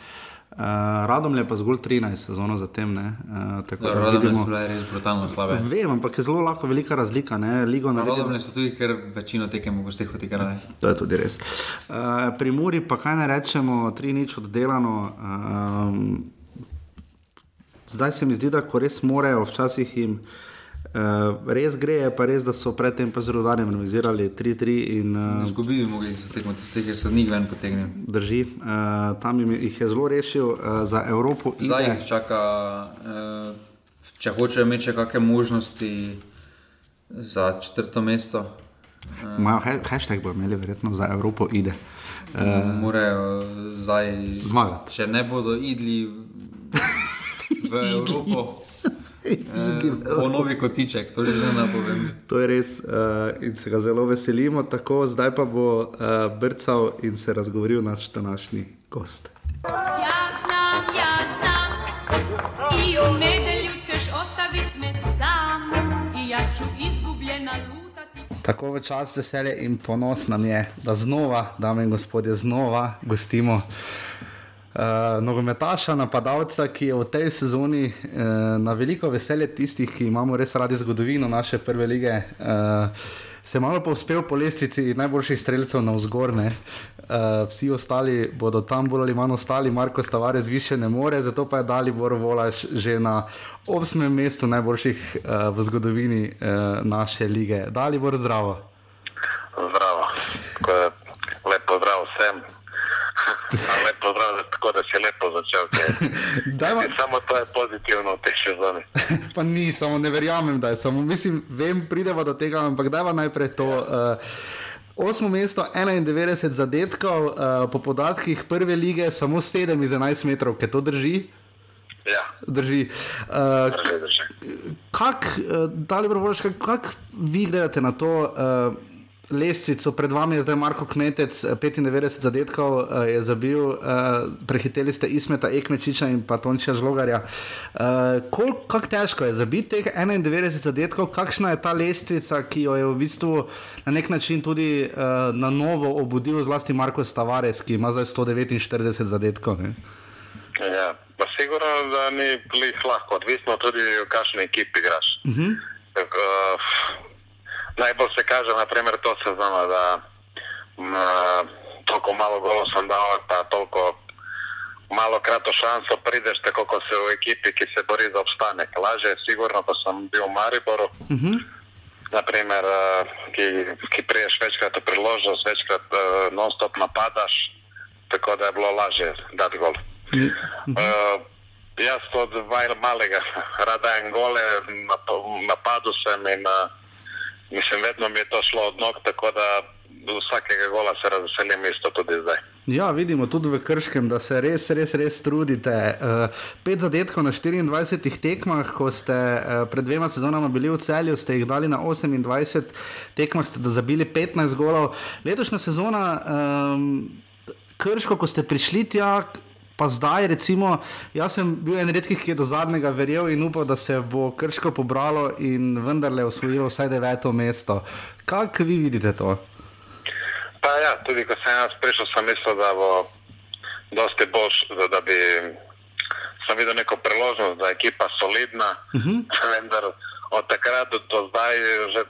Uh, radom je pa zgolj 13 sezon za tem. Uh, tako da vidimo, da je res brutalno slabe. Vem, ampak je zelo lahko velika razlika. Radom je tudi, ker večino tekem v gostih odigrali. To je tudi res. Uh, pri Muri pa kaj ne rečemo, tri nič oddelano. Um, zdaj se mi zdi, da ko res morajo, včasih jim. Uh, res gre, pa res, da so predtem pa zelo radi organizirali 3-3. Uh, Zgubili smo jih za tekmo, tiste, ki so njih ven potegnili. Drži, uh, tam jih je zelo rešil uh, za Evropo. Zdaj jih čaka, uh, če hočejo imeti še kakšne možnosti za četrto mesto. Uh, hashtag, bo imeli verjetno za Evropo ide. Uh, Morajo zdaj zmagati. Če ne bodo idli v Evropo. Po novi kotiček, to že ne povem. To je res uh, in se ga zelo veselimo. Tako, zdaj pa bo uh, brcal in se razgovoril naš današnji gost. Ja, znam, ja, znam. I u nedelju ćeš ostaviti me sam i ja ću izgubljena lutati. Tako v čas veselje in ponos nam je, da znova, dame in gospodje, znova gostimo uh, nogometaša, napadalca, ki je v tej sezoni uh, na veliko veselje tistih, ki imamo res radi zgodovino naše prve lige. Uh, Se malo povzpel po lestvici najboljših streljcev na vzgorne, uh, vsi ostali bodo tam bolj ali manj ostali, Marko Stavarez više ne more, zato pa je dali Bor Volaš že na osmem mestu najboljših uh, v zgodovini uh, naše lige. Dali Bor zdravo. Zdravo, lepo zdravo vsem. zdrav, tako da si lepo začel. Dajma... Samo to je pozitivno v tej sezoni. pa ni, samo ne verjamem, da je samo. Mislim, vem, prideva do tega, ampak dajva najprej to. Uh, Osmo mesto, 91 zadetkov, uh, po podatkih prve lige, samo 7 iz 11 metrov, kaj to drži? Ja. Drži. Uh, Kako, uh, da li boš, kako vi gledate na to? Uh, lestvico, pred vami je zdaj Marko Kmetec, 95 eh, zadetkov uh, je zabil, uh, prehiteli ste Ismeta Ekmečiča in pa Tončija Žlogarja. Uh, Kako težko je zabiti teh 91 zadetkov, kakšna je ta lestvica, ki jo je v bistvu na nek način tudi uh, na novo obudil, zlasti Marko Stavares, ki ima zdaj 149 zadetkov. Ne? Ja, pa sigurno, da ni bliž lahko, odvisno tudi, v kakšni ekipi igraš. Uh -huh. uh, najbolj se kaže, naprimer, to sezono, da m, toliko malo golo sem dal, pa toliko malo krato šanso prideš, tako kot se v ekipi, ki se bori za obstanek. Laže je sigurno, ko sem bil v Mariboru, uh mhm. -huh. naprimer, ki, ki priješ večkrat v priložnost, večkrat uh, non-stop napadaš, tako da je bilo lažje dati gol. Uh -huh. uh, jaz od malega rada en gole, napadu sem in uh, Mislim, vedno mi je to šlo od nog, tako da vsakega gola se razveselim isto tudi zdaj. Ja, vidimo tudi v Krškem, da se res, res, res trudite. Uh, pet zadetkov na 24 tekmah, ko ste uh, pred dvema sezonama bili v celju, ste jih dali na 28 tekmah, ste zabili 15 golov. Letošnja sezona, um, Krško, ko ste prišli tja, pa zdaj, recimo, jaz sem bil en redkih, ki je do zadnjega verjel in upal, da se bo krško pobralo in vendarle osvojilo vsaj deveto mesto. Kako vi vidite to? Pa ja, tudi ko sem jaz prišel, sem mislil, da bo dosti boljš, da bi sem videl neko priložnost, da je ekipa solidna, uh -huh. vendar od takrat do, do zdaj že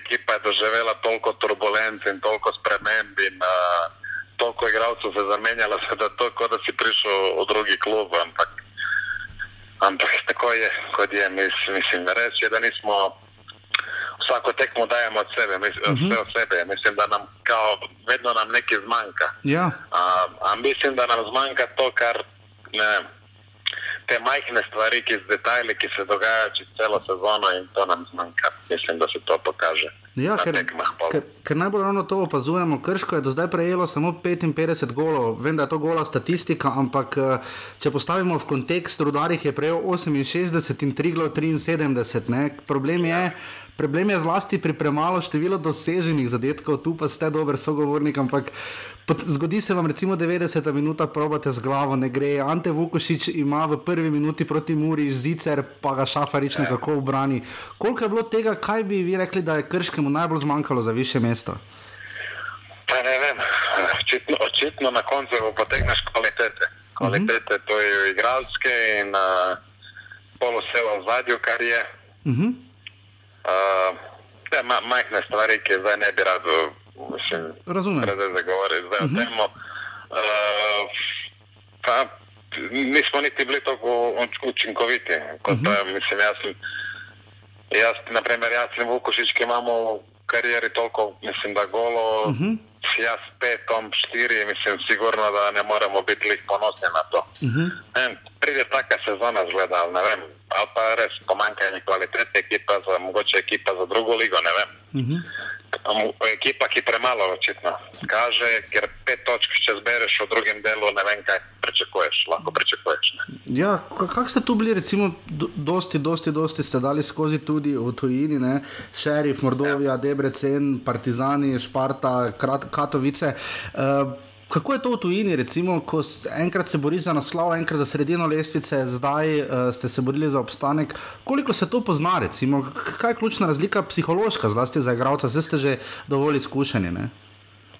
ekipa je doživela toliko turbulenc in toliko sprememb in uh, toliko igralcev se zamenjalo, da je to kot da si prišel v drugi klub. Ampak, ampak tako je, kot je, mislim, mislim reči, da nismo. Vsako tekmo dajemo od sebe, mis, uh -huh. vse od sebe. Mislim, da nam kao, vedno nam nekaj zmanjka. Ja. A, a mislim, da nam zmanjka to, kar ne, te majhne stvari, ki, detajli, ki se dogajajo čez celo sezono in to nam zmanjka. Mislim, da se to pokaže. Ja, ker, ker, ker najbolj ravno to opazujemo. Krško je do zdaj prejelo samo 55 golov, vem, da je to gola statistika, ampak eh, če postavimo v kontekst, rudarih je prejel 68 in Triglo 73. Ne? Problem je. Ja. Problem je zlasti pri premalo številu doseženih zadetkov, tu pa ste dober sogovornik, ampak pot, zgodi se vam recimo 90 minut, probate z glavo, ne gre. Ante Vukošič ima v prvi minuti proti Muri, zicer pa ga šafarič nekako obrani. Koliko je bilo tega, kaj bi vi rekli, da je krškemu najbolj zmanjkalo za više mesto? Pa ne vem, očitno, očitno na koncu potegneš kvalitete. Kvalitete uh -huh. to je igralske in uh, polo vse v zadju, kar je. Uh -huh. Uh, ma, majhne stvari, ki zdaj ne bi rad razumel. Zdaj govoriti zdaj uh -huh. o tem. Uh, nismo niti bili tako učinkoviti. Kot, uh -huh. mislim, jaz, jaz, naprimer, jaz sem Vukošič, ki imamo v karieri toliko, mislim, da golo. Uh -huh. Jaz petom, štiri, mislim, sigurno, da ne moremo biti ponosni na to. Uh -huh. Pride taka sezona, zgleda, ne vem, ali pa res pomankanje kvalitete ekipa za mogoče ekipa za drugo ligo, ne vem. Uh -huh. Ekipa, ki premalo očitno kaže, ker pet točk, če zbereš v drugem delu, ne vem, kaj pričakuješ, lahko pričakuješ. Ne. Ja, kako ste tu bili, recimo, dosti, dosti, dosti ste dali skozi tudi v tujini, ne? Šerif, Mordovija, ja. Debrecen, Partizani, Šparta, Katovice. Uh, Kako je to v tujini, recimo, ko enkrat se boriš za naslov, enkrat za sredino lestvice, zdaj uh, ste se borili za obstanek? Koliko se to pozna, recimo, kaj je ključna razlika psihološka, zlasti za igralca, zdaj ste že dovolj izkušeni? Ne?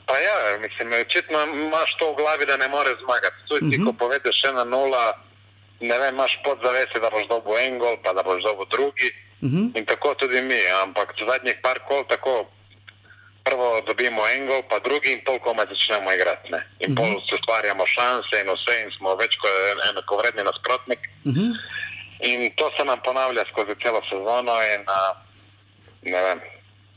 Pa ja, mislim, očitno imaš to v glavi, da ne moreš zmagati. Tu ti, uh -huh. ko mhm. povedeš še na nula, ne vem, imaš podzavesti, da boš dobil en gol, pa da boš dobil drugi. Uh mhm. -huh. In tako tudi mi, ampak zadnjih par kol tako prvo dobimo en gol, pa drugi in toliko me začnemo igrati. Ne? In uh -huh. pol se ustvarjamo šanse in vse in smo več kot enakovredni nasprotnik. Uh -huh. In to se nam ponavlja skozi celo sezono in uh, ne vem.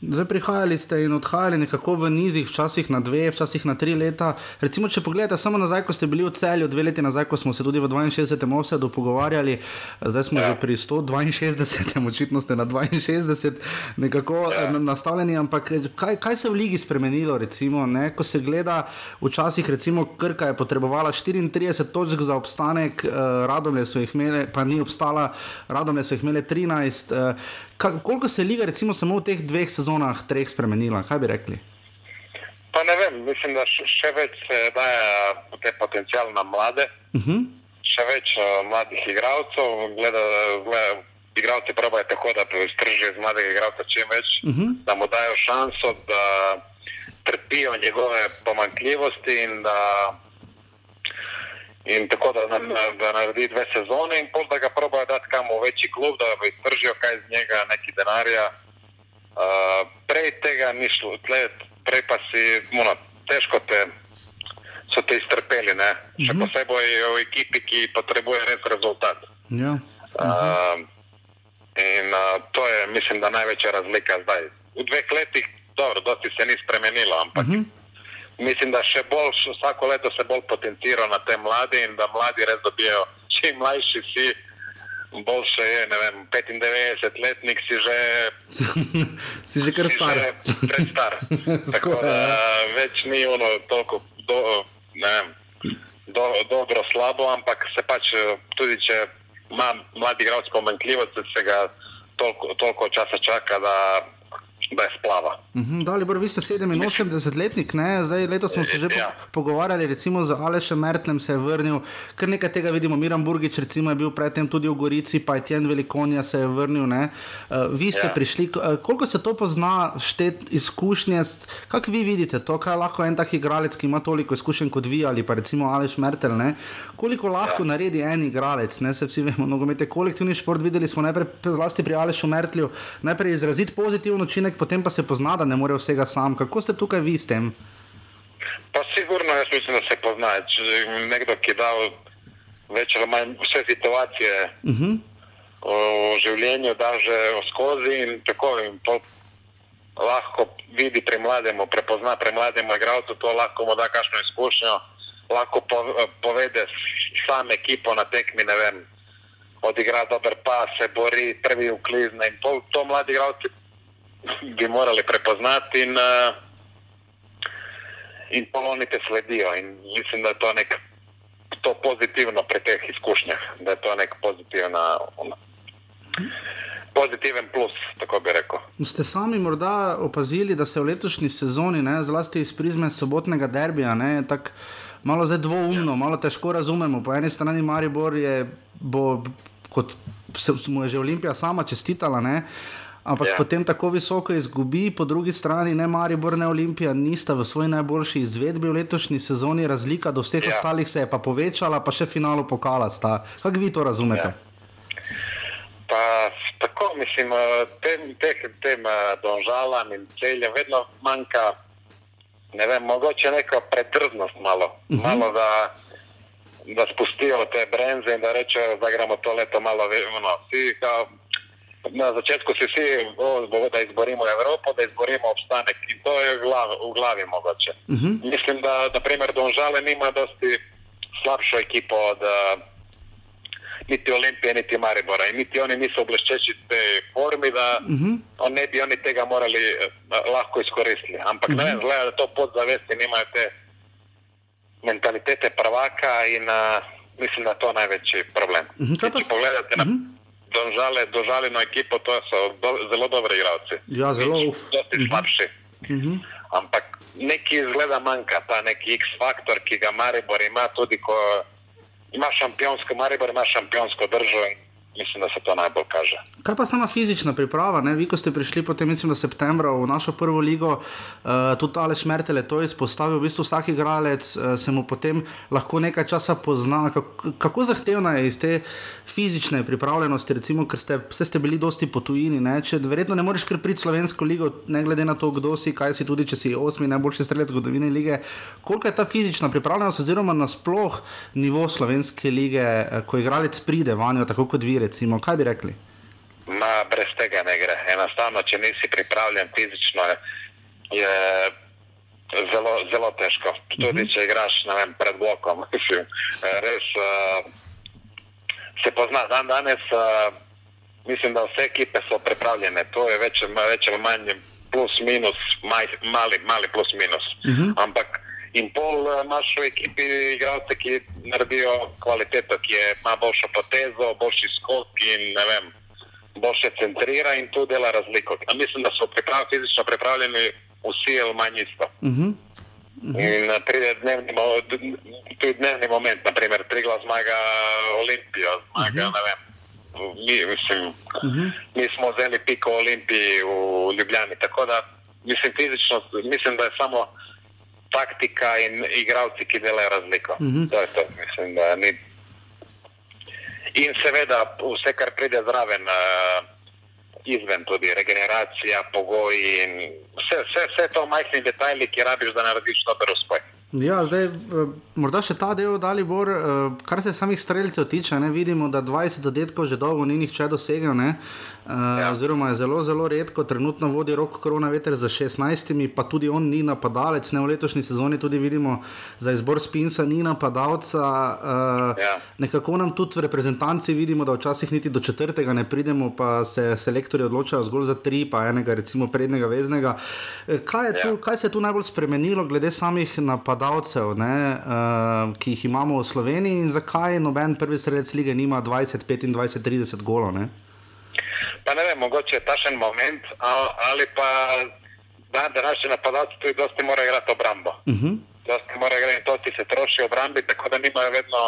Zdaj prihajali ste in odhajali nekako v nizih, včasih na dve, včasih na tri leta. Recimo, če pogledate samo nazaj, ko ste bili v celju, dve leti nazaj, ko smo se tudi v 62. ovsedu pogovarjali, zdaj smo ja. že pri 162. očitno ste na 62, nekako ja. nastavljeni. Ampak kaj, kaj se je v ligi spremenilo, recimo, ne? ko se gleda, včasih recimo Krka je potrebovala 34 točk za obstanek, uh, Radomlje so jih imeli, pa ni obstala, Radomlje so jih imeli 13. Uh, koliko se je liga, recimo, samo v teh dveh sezonah, treh spremenila? Kaj bi rekli? Pa ne vem, mislim, da še več se daje te potencijal na mlade, uh mhm. -huh. še več uh, mladih igralcev. Gleda, gleda, igralci pravijo tako, da iztržijo iz mladega igralca čim več, uh mhm. -huh. da mu dajo šanso, da trpijo njegove pomankljivosti in da In tako da, da naredi dve sezone, in pol da ga probojajo dati kam v večji klub, da bi iztržil kaj iz njega, neki denarja. Uh, prej tega ni šlo, tle, prej pa si, muno, težko te, so te iztrpeli, ne? še mhm. posebej v ekipi, ki potrebuje res rezultat. Ja. Uh, in uh, to je, mislim, da največja razlika zdaj. V dveh letih, dobro, dosti se ni spremenilo, ampak. Uh mhm. -huh mislim, da še bolj, vsako leto se bolj potencira na te mlade in da mladi res dobijo, čim mlajši si. Boljše je, ne vem, 95-letnik si že. si že kar star. Prestar. Tako da ja. več ni ono toliko do, vem, do, dobro, slabo, ampak se pač tudi, če ima mladi igralec pomankljivosti, se ga toliko, toliko časa čaka, da da je splava. Mhm, Dalibor, vi ste 87-letnik, ne? zdaj letos smo se že po, Ja. pogovarjali, recimo z Alešem Mertlem se je vrnil, kar nekaj tega vidimo, Miran Burgič recimo je bil predtem tudi v Gorici, pa je Tjen Velikonja se je vrnil. Ne? Uh, vi ste Ja. prišli, uh, koliko se to pozna, štet izkušnje, kako vi vidite to, kaj lahko en tak igralec, ki ima toliko izkušenj kot vi ali pa recimo Aleš Mertel, ne? koliko lahko ja. naredi en igralec, ne se vsi vemo, nogomet je kolektivni šport, videli smo najprej zlasti pri Alešu Mertlju, najprej izraziti pozitiven učinek, potem pa se pozna, da ne more vsega sam. Kako ste tukaj vi s tem? Pa sigurno, jaz mislim, da se pozna. Če nekdo, ki je dal več ali manj vse situacije Uh -huh. v življenju, da že skozi in tako in to lahko vidi pri mlademu, prepozna pri mlademu igralcu, to lahko mu da kakšno izkušnjo, lahko po, povede sam ekipo na tekmi, ne vem, odigra dober pas, se bori, prvi uklizne in to, to mladi igralci bi morali prepoznati in, uh, in poloni te sledijo in mislim, da je to nek to pozitivno pri teh izkušnjah, da je to nek pozitivna, ona, pozitiven plus, tako bi rekel. Ste sami morda opazili, da se v letošnji sezoni, ne, zlasti iz prizme sobotnega derbija, ne, tako malo zdaj dvoumno, malo težko razumemo. Po eni strani Maribor je, bo, kot se mu je že Olimpija sama čestitala, ne, ampak Ja. yeah. potem tako visoko izgubi, po drugi strani ne Maribor, ne Olimpija nista v svoji najboljši izvedbi v letošnji sezoni, razlika do vseh Ja. yeah. ostalih se je pa povečala, pa še finalu pokala sta. Kako vi to razumete? Ja. Pa tako, mislim, eh, tem, teh, tem eh, donžalam in celjem vedno manjka, ne vem, mogoče neka predrznost malo, uh -huh. malo da, da spustijo te brenze in da rečejo, da gremo to leto malo, ve- no, vsi kao, na začetku si vsi, o, da izborimo Evropo, da izborimo obstanek in to je v glavi, v glavi mogoče. Uh -huh. Mislim, da, na primer, Donžale nima dosti slabšo ekipo od eh, niti Olimpije, niti Maribora. In niti oni niso v bleščeči tej formi, da uh -huh. on ne bi oni tega morali eh, lahko izkoristiti. Ampak uh -huh. ne vem, zgleda, da to podzavesti nimajo te mentalitete prvaka in uh, mislim, da je to največji problem. Uh Mhm, kaj -huh. pa Če pogledate na Donžale, Donžalino ekipo, to so do, zelo dobri igralci. Ja, zelo. Dosti slabši. Uh -huh. Ampak neki izgleda manjka, ta neki X-faktor, ki ga Maribor ima tudi, ko ima šampionsko, Maribor ima šampionsko držo in mislim, da se to najbolj kaže. Kaj pa sama fizična priprava? Ne? Vi, ko ste prišli potem, mislim, da septembra v našo prvo ligo, uh, tudi Aleš Mertel je to izpostavil, v bistvu vsak igralec uh, se mu potem lahko nekaj časa pozna. Kako, kako zahtevna je iz te fizične pripravljenosti, recimo, ker ste, ste bili dosti po tujini, ne? če verjetno ne moreš kar priti slovensko ligo, ne glede na to, kdo si, kaj si, tudi če si osmi najboljši strelec zgodovine lige. Koliko je ta fizična pripravljenost, oziroma nasploh nivo slovenske lige, eh, ko igralec pride vanjo, tako kot vi, recimo, kaj bi rekli? Ma, brez tega ne gre. Enostavno, če nisi pripravljen fizično, je, je zelo, zelo težko. Tudi uh -huh. če igraš vem, pred blokom. Mislim, res uh, se pozna dan danes. Uh, mislim, da vse ekipe so pripravljene. To je več, več ali manj plus minus, maj, mali, mali plus minus. Uh -huh. Ampak in pol eh, imaš v ekipi igralce, ki naredijo kvaliteto, ki je, ima boljšo potezo, boljši skok in ne vem boljše centrira in to dela razliko. A mislim, da so priprav, fizično pripravljeni vsi ali manj isto. Uh -huh. In eh, pride dnevni, mo- tudi dnevni moment, naprimer, Trigla zmaga Olimpijo, zmaga, ne vem. Mi, mislim, mi smo vzeli piko Olimpiji v Ljubljani, tako da mislim, fizično, mislim, da je samo taktika in igravci, ki delajo razliko. To je to, mislim, da ni In seveda vse, kar pride zraven, uh, izven tudi regeneracija, pogoji in vse, vse, vse to majhni detajli, ki rabiš, da narediš dober uspeh. Ja, zdaj, eh, morda še ta del, da Bor, eh, kar se samih streljcev tiče, ne, vidimo, da 20 zadetkov že dolgo ni nihče dosegel, ne, ja. oziroma je zelo, zelo redko. Trenutno vodi rok korona veter za 16, pa tudi on ni napadalec, ne v letošnji sezoni tudi vidimo, za izbor Spinsa ni napadalca. Ja. Nekako nam tudi v reprezentanci vidimo, da včasih niti do četrtega ne pridemo, pa se selektorji odločajo zgolj za tri, pa enega, recimo prednjega veznega. Eh, Kaj, je tu, kaj se je tu najbolj spremenilo glede samih napadalcev, ne, uh, ki jih imamo v Sloveniji in zakaj noben prvi strelec lige nima 20, 25, 30 golov? Ne? Pa ne vem, mogoče je tašen moment, a- ali pa da današnji napadalci tudi dosti morajo igrati obrambo. Uh -huh. Dosti morajo igrati, to ti se troši obrambi, tako da nimajo vedno,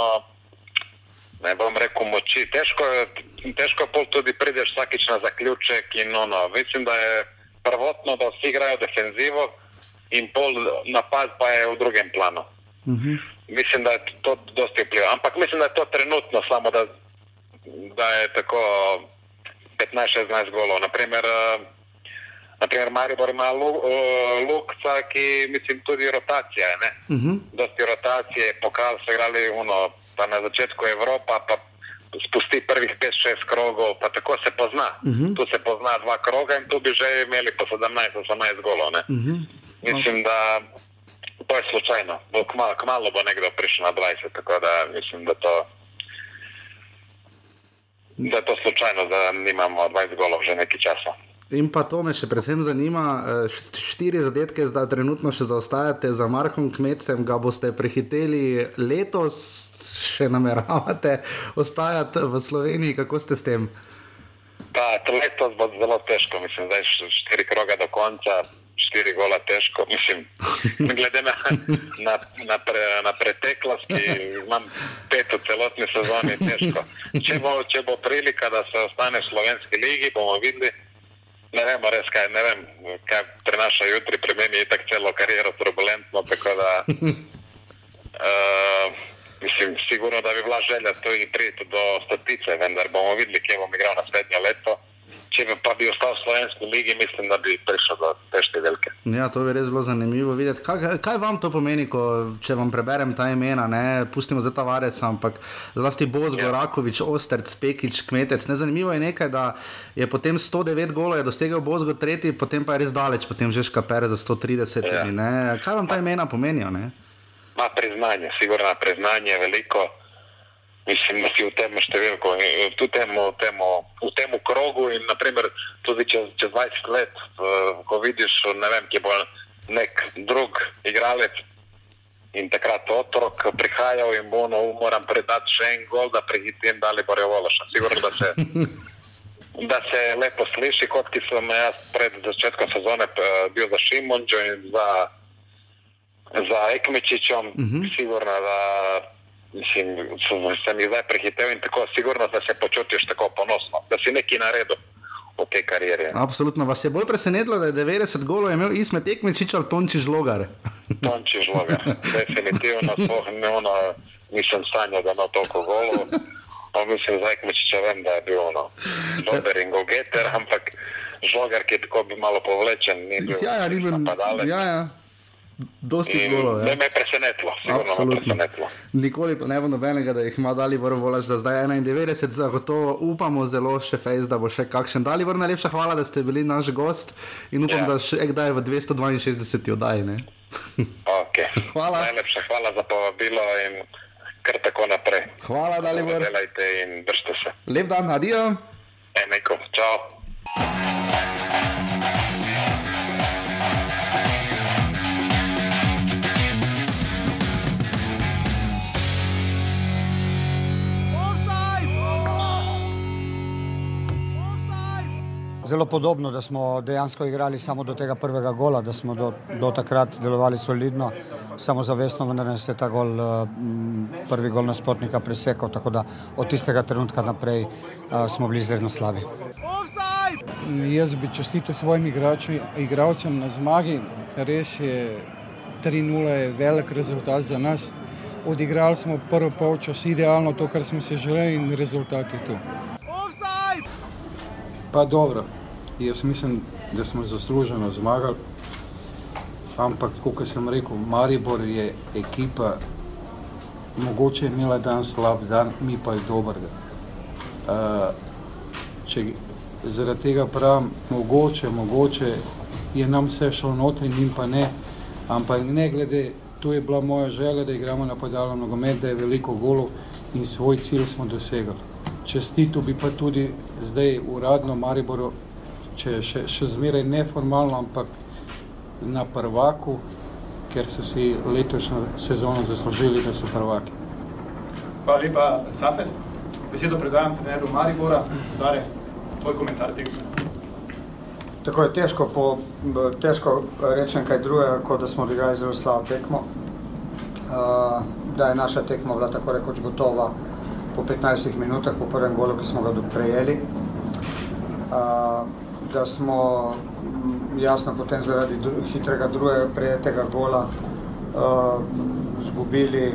ne bom rekel, moči. Težko, je- težko pol tudi prideš vsakič na zaključek in ono. Mislim, da je prvotno, da vsi igrajo defenzivo in pol napad pa je v drugem planu. Uh -huh. Mislim, da je to dosti vpliva. Ampak mislim, da je to trenutno samo, da, da je tako 15-16 golov. Naprimer, eh, naprimer Maribor ima Lu- eh, Lukca, ki mislim tudi rotacija. Ne? Uh -huh. Dosti rotacije, pokal so igrali uno, pa na začetku Evropa, pa spusti prvih 5-6 krogov, pa tako se pozna. Mhm. Tu se pozna dva kroga in tu bi že imeli po 17-18 golov. Ne? Uh -huh. Mislim, da to je slučajno. Kmalo, kmalo bo nekdo prišel na 20, tako da mislim, da to, da je to slučajno, da nimamo 20 golov že nekaj časa. In pa to me še predvsem zanima, eh, št- štiri zadetke zdaj trenutno še zaostajate za Markom Kmecem, ga boste prehiteli letos, še nameravate ostajati v Sloveniji, kako ste s tem? To letos bo zelo težko, mislim, zdaj š- štiri kroga do konca, štiri gola težko. Mislim, glede na, na, na, pre, na preteklosti, imam pet v celotni sezoni, težko. Če bo, če bo prilika, da se ostane v slovenski ligi, bomo videli. Ne vemo res, kaj, ne vem, kaj prinaša jutri, pri meni je tako celo kariero turbulentno, tako da uh, mislim, sigurno, da bi bila želja tudi priti do statice, vendar bomo videli, kje bom igral naslednje leto. Če bi pa bi ostal v slovenski ligi, mislim, da bi prišel do te številke. Ja, to bi res bilo zanimivo videti. Kaj, kaj vam to pomeni, ko, če vam preberem ta imena, ne pustimo za ta varec, ampak zlasti Bozgo, Ja. yeah. Rakovič, Osterc, Pekič, Kmetec. Ne, zanimivo je nekaj, da je potem 109 golov je dosegel Bozgo tretji, potem pa je res daleč, potem že škapere za 130. Ja. Yeah. Kaj vam ta imena pomenijo? Ne? Ima priznanje, sigurno priznanje veliko. Mislim, da si v tem številku, v tem, v tem, v tem krogu in naprimer, tudi čez, čez 20 let, eh, ko vidiš, ne vem, ki bo nek drug igralec in takrat otrok prihajal in bo no, moram predati še en gol, da prehitim Dalibor Vološa. Sigurno, da se, da se lepo sliši, kot ki sem jaz pred začetkom sezone eh, bil za Šimunčo in za za Ekmečičem, uh -huh. sigurno, da mislim, sem, jih zdaj prehitev in tako sigurno, da se počutiš tako ponosno, da si nekaj naredil v tej karieri. Absolutno vas je bolj presenetilo, da je 90 golov imel Ismet Ekmečič ali Tonči Žlogar. Tonči žloga, definitivno, sploh ne ono, nisem sanjal, da ima toliko golov. Pa mislim, za Ekmečiča vem, da je bil ono, dober in gogeter, ampak žlogar, ki je tako bi malo povlečen, ni bil Ja, ja, ni bil. napadalec. Ja, ja. Dosti In golov. ne Ja. me je presenetilo, je Absolutno. presenetilo. Nikoli pa ne bo nobenega, da jih ima Dalibor Volaš za zdaj 91, zagotovo upamo zelo še fejs, da bo še kakšen. Dalibor, najlepša hvala, da ste bili naš gost in upam, Ja. da še kdaj v 262 oddaji. Okay. Hvala. Najlepša hvala za povabilo in kar tako naprej. Hvala, Dalibor. Delajte in držite se. Lep dan, adijo. Enako, čau. Zelo podobno, da smo dejansko igrali samo do tega prvega gola, da smo do, do takrat delovali solidno, samozavestno, vendar nas je ta gol, eh, prvi gol nasprotnika presekal, tako da od tistega trenutka naprej eh, smo bili izredno slabi. Jaz bi čestitil svojim igračem, igralcem na zmagi. Res je, 3-0 je velik rezultat za nas. Odigrali smo prvo polčas idealno to, kar smo se želeli in rezultat je tu. Pa dobro, jaz mislim, da smo zasluženo zmagali. Ampak, kot sem rekel, Maribor je ekipa, mogoče je imela dan slab dan, mi pa je dober dan. Uh, zaradi tega pravim, mogoče, mogoče je nam vse šlo noter, njim pa ne. Ampak ne glede, tu je bila moja želja, da igramo na podaljno nogomet, da je veliko golov in svoj cilj smo dosegli. Čestito bi pa tudi zdaj uradno Mariboru, če še, še zmeraj neformalno, ampak na prvaku, ker so si letošnjo sezono zaslužili, da so prvaki. Hvala lepa, Safet. Besedo predajam treneru Maribora, Dare. Tvoj komentar tega? Tako je težko, po, težko rečem kaj drugega, kot da smo odigrali zelo slabo tekmo. Uh, da je naša tekma bila tako rekoč gotova po 15 minutah po prvem golu, ki smo ga prejeli. Da smo jasno potem zaradi hitrega drugega prejetega gola zgubili,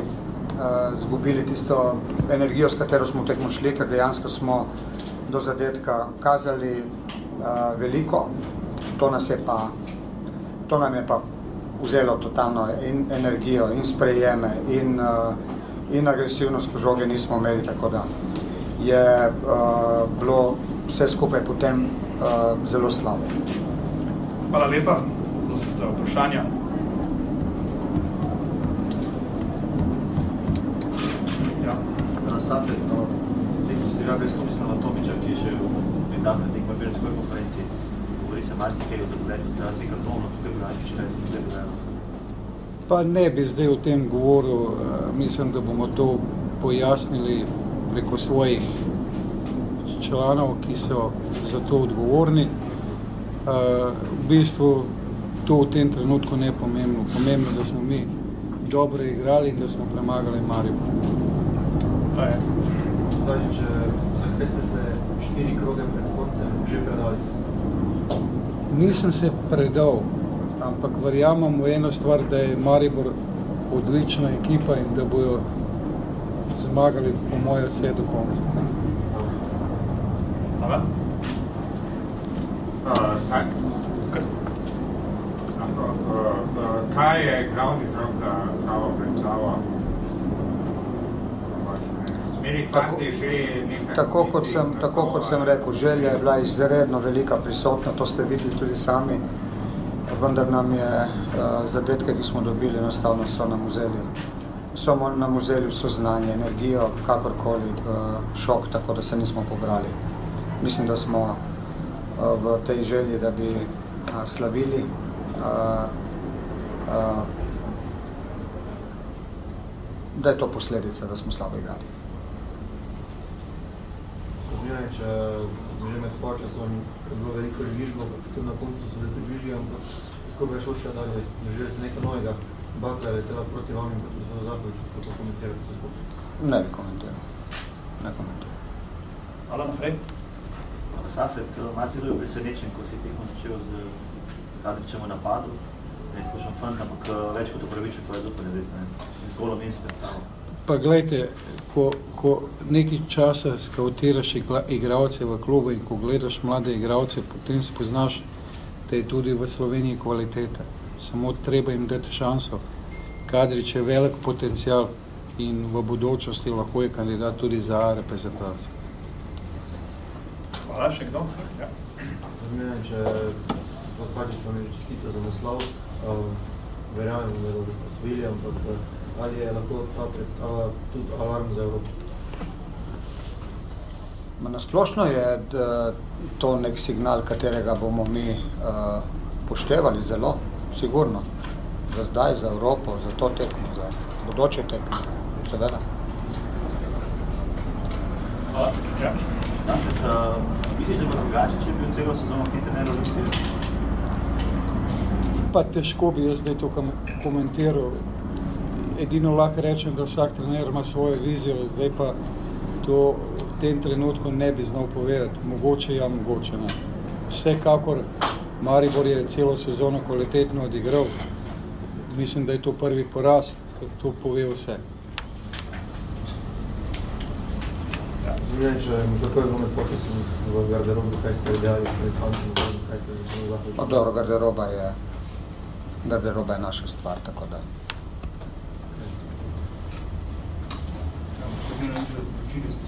zgubili tisto energijo, s katero smo tekmo šli, ker dejansko smo do zadetka kazali veliko. To, nas je pa, to nam je pa vzelo totalno in energijo, in sprejeme, in, uh, in agresivnost, žoge nismo imeli, tako da je uh, bilo vse skupaj potem uh, zelo slabo. Hvala lepa, prosim za vprašanja. Ja. Sate, no, nekaj ste ga res Tomislava Tomiča, ki je še nedavno na tekmo Berenskoj konferenci, govori se marsikaj o zapovednosti zdravstvenih kartonov, tukaj bi se tukaj dogajalo. Pa ne bi zdaj o tem govoril, mislim, da bomo to pojasnili preko svojih članov, ki so za to odgovorni. V bistvu to v tem trenutku ne je pomembno. Pomembno, da smo mi dobro igrali in da smo premagali Maribor. Zdaj, zakaj ste se štiri kroge pred koncem že predali? Nisem se predal, ampak verjamem v eno stvar, da je Maribor odlična ekipa in da bojo zmagali po moje vse do konca. Hvala. Uh, kaj, kaj je glavni vzrok za slabo predstavo? Tako, tako, kot sem, tako kot sem rekel, želja je bila izredno velika prisotna, to ste videli tudi sami, vendar nam je uh, zadetke, ki smo dobili, enostavno so nam vzeli, so nam vzeli vso znanje, energijo, kakorkoli, uh, šok, tako da se nismo pobrali. Mislim, da smo uh, v tej želji, da bi slavili, da je to posledica, da smo slabo igrali. Zmijanič, že med počasom je bilo veliko žvižgov, tudi na koncu so bili žvižgi, ampak skupaj je šlo še dalje, doživeli ste nekaj novega, Bakler je tela proti vam in proti Zakovič, kako komentirate to skupaj? Ne bi komentiral, ne komentiral. Hvala naprej. Safet, malce je bil presenečen, ko si tekmo začel z Kadričem v napadu, ne izkušam fant, ampak več kot upravičil tvoje zupanje, ne, z golom in s predstavo. Pa gledajte, ko, ko nekaj časa skautiraš igralce v klubu in ko gledaš mlade igralce, potem spoznaš, da je tudi v Sloveniji kvaliteta. Samo treba jim dati šanso. Kadrič je velik potencial in v budućnosti lahko je kandidat tudi za reprezentacijo. Hvala, še kdo? Ja. Zmijam, če odpačiš pa mi čestito za naslov, verjamem, da bodo posvili, ampak ali je lahko ta predstava tudi alarm za Evropo? Nasplošno je to nek signal, katerega bomo mi uh, poštevali zelo, sigurno. Za zdaj, za Evropo, za to tekmo, za bodoče tekmo, seveda. Hvala. Ja. Safet, uh, misliš, da bo drugače, če bi celo sezono ti trener Olimpije? Pa težko bi jaz zdaj to komentiral. Edino lahko rečem, da vsak trener ima svojo vizijo, zdaj pa to tem trenutku ne bi znal povedati. Mogoče ja, mogoče ne. Vsekakor Maribor je celo sezono kvalitetno odigral. Mislim, da je to prvi poraz, ker to pove vse. Zelo No, dobro, garderoba je, garderoba je naša stvar, tako da.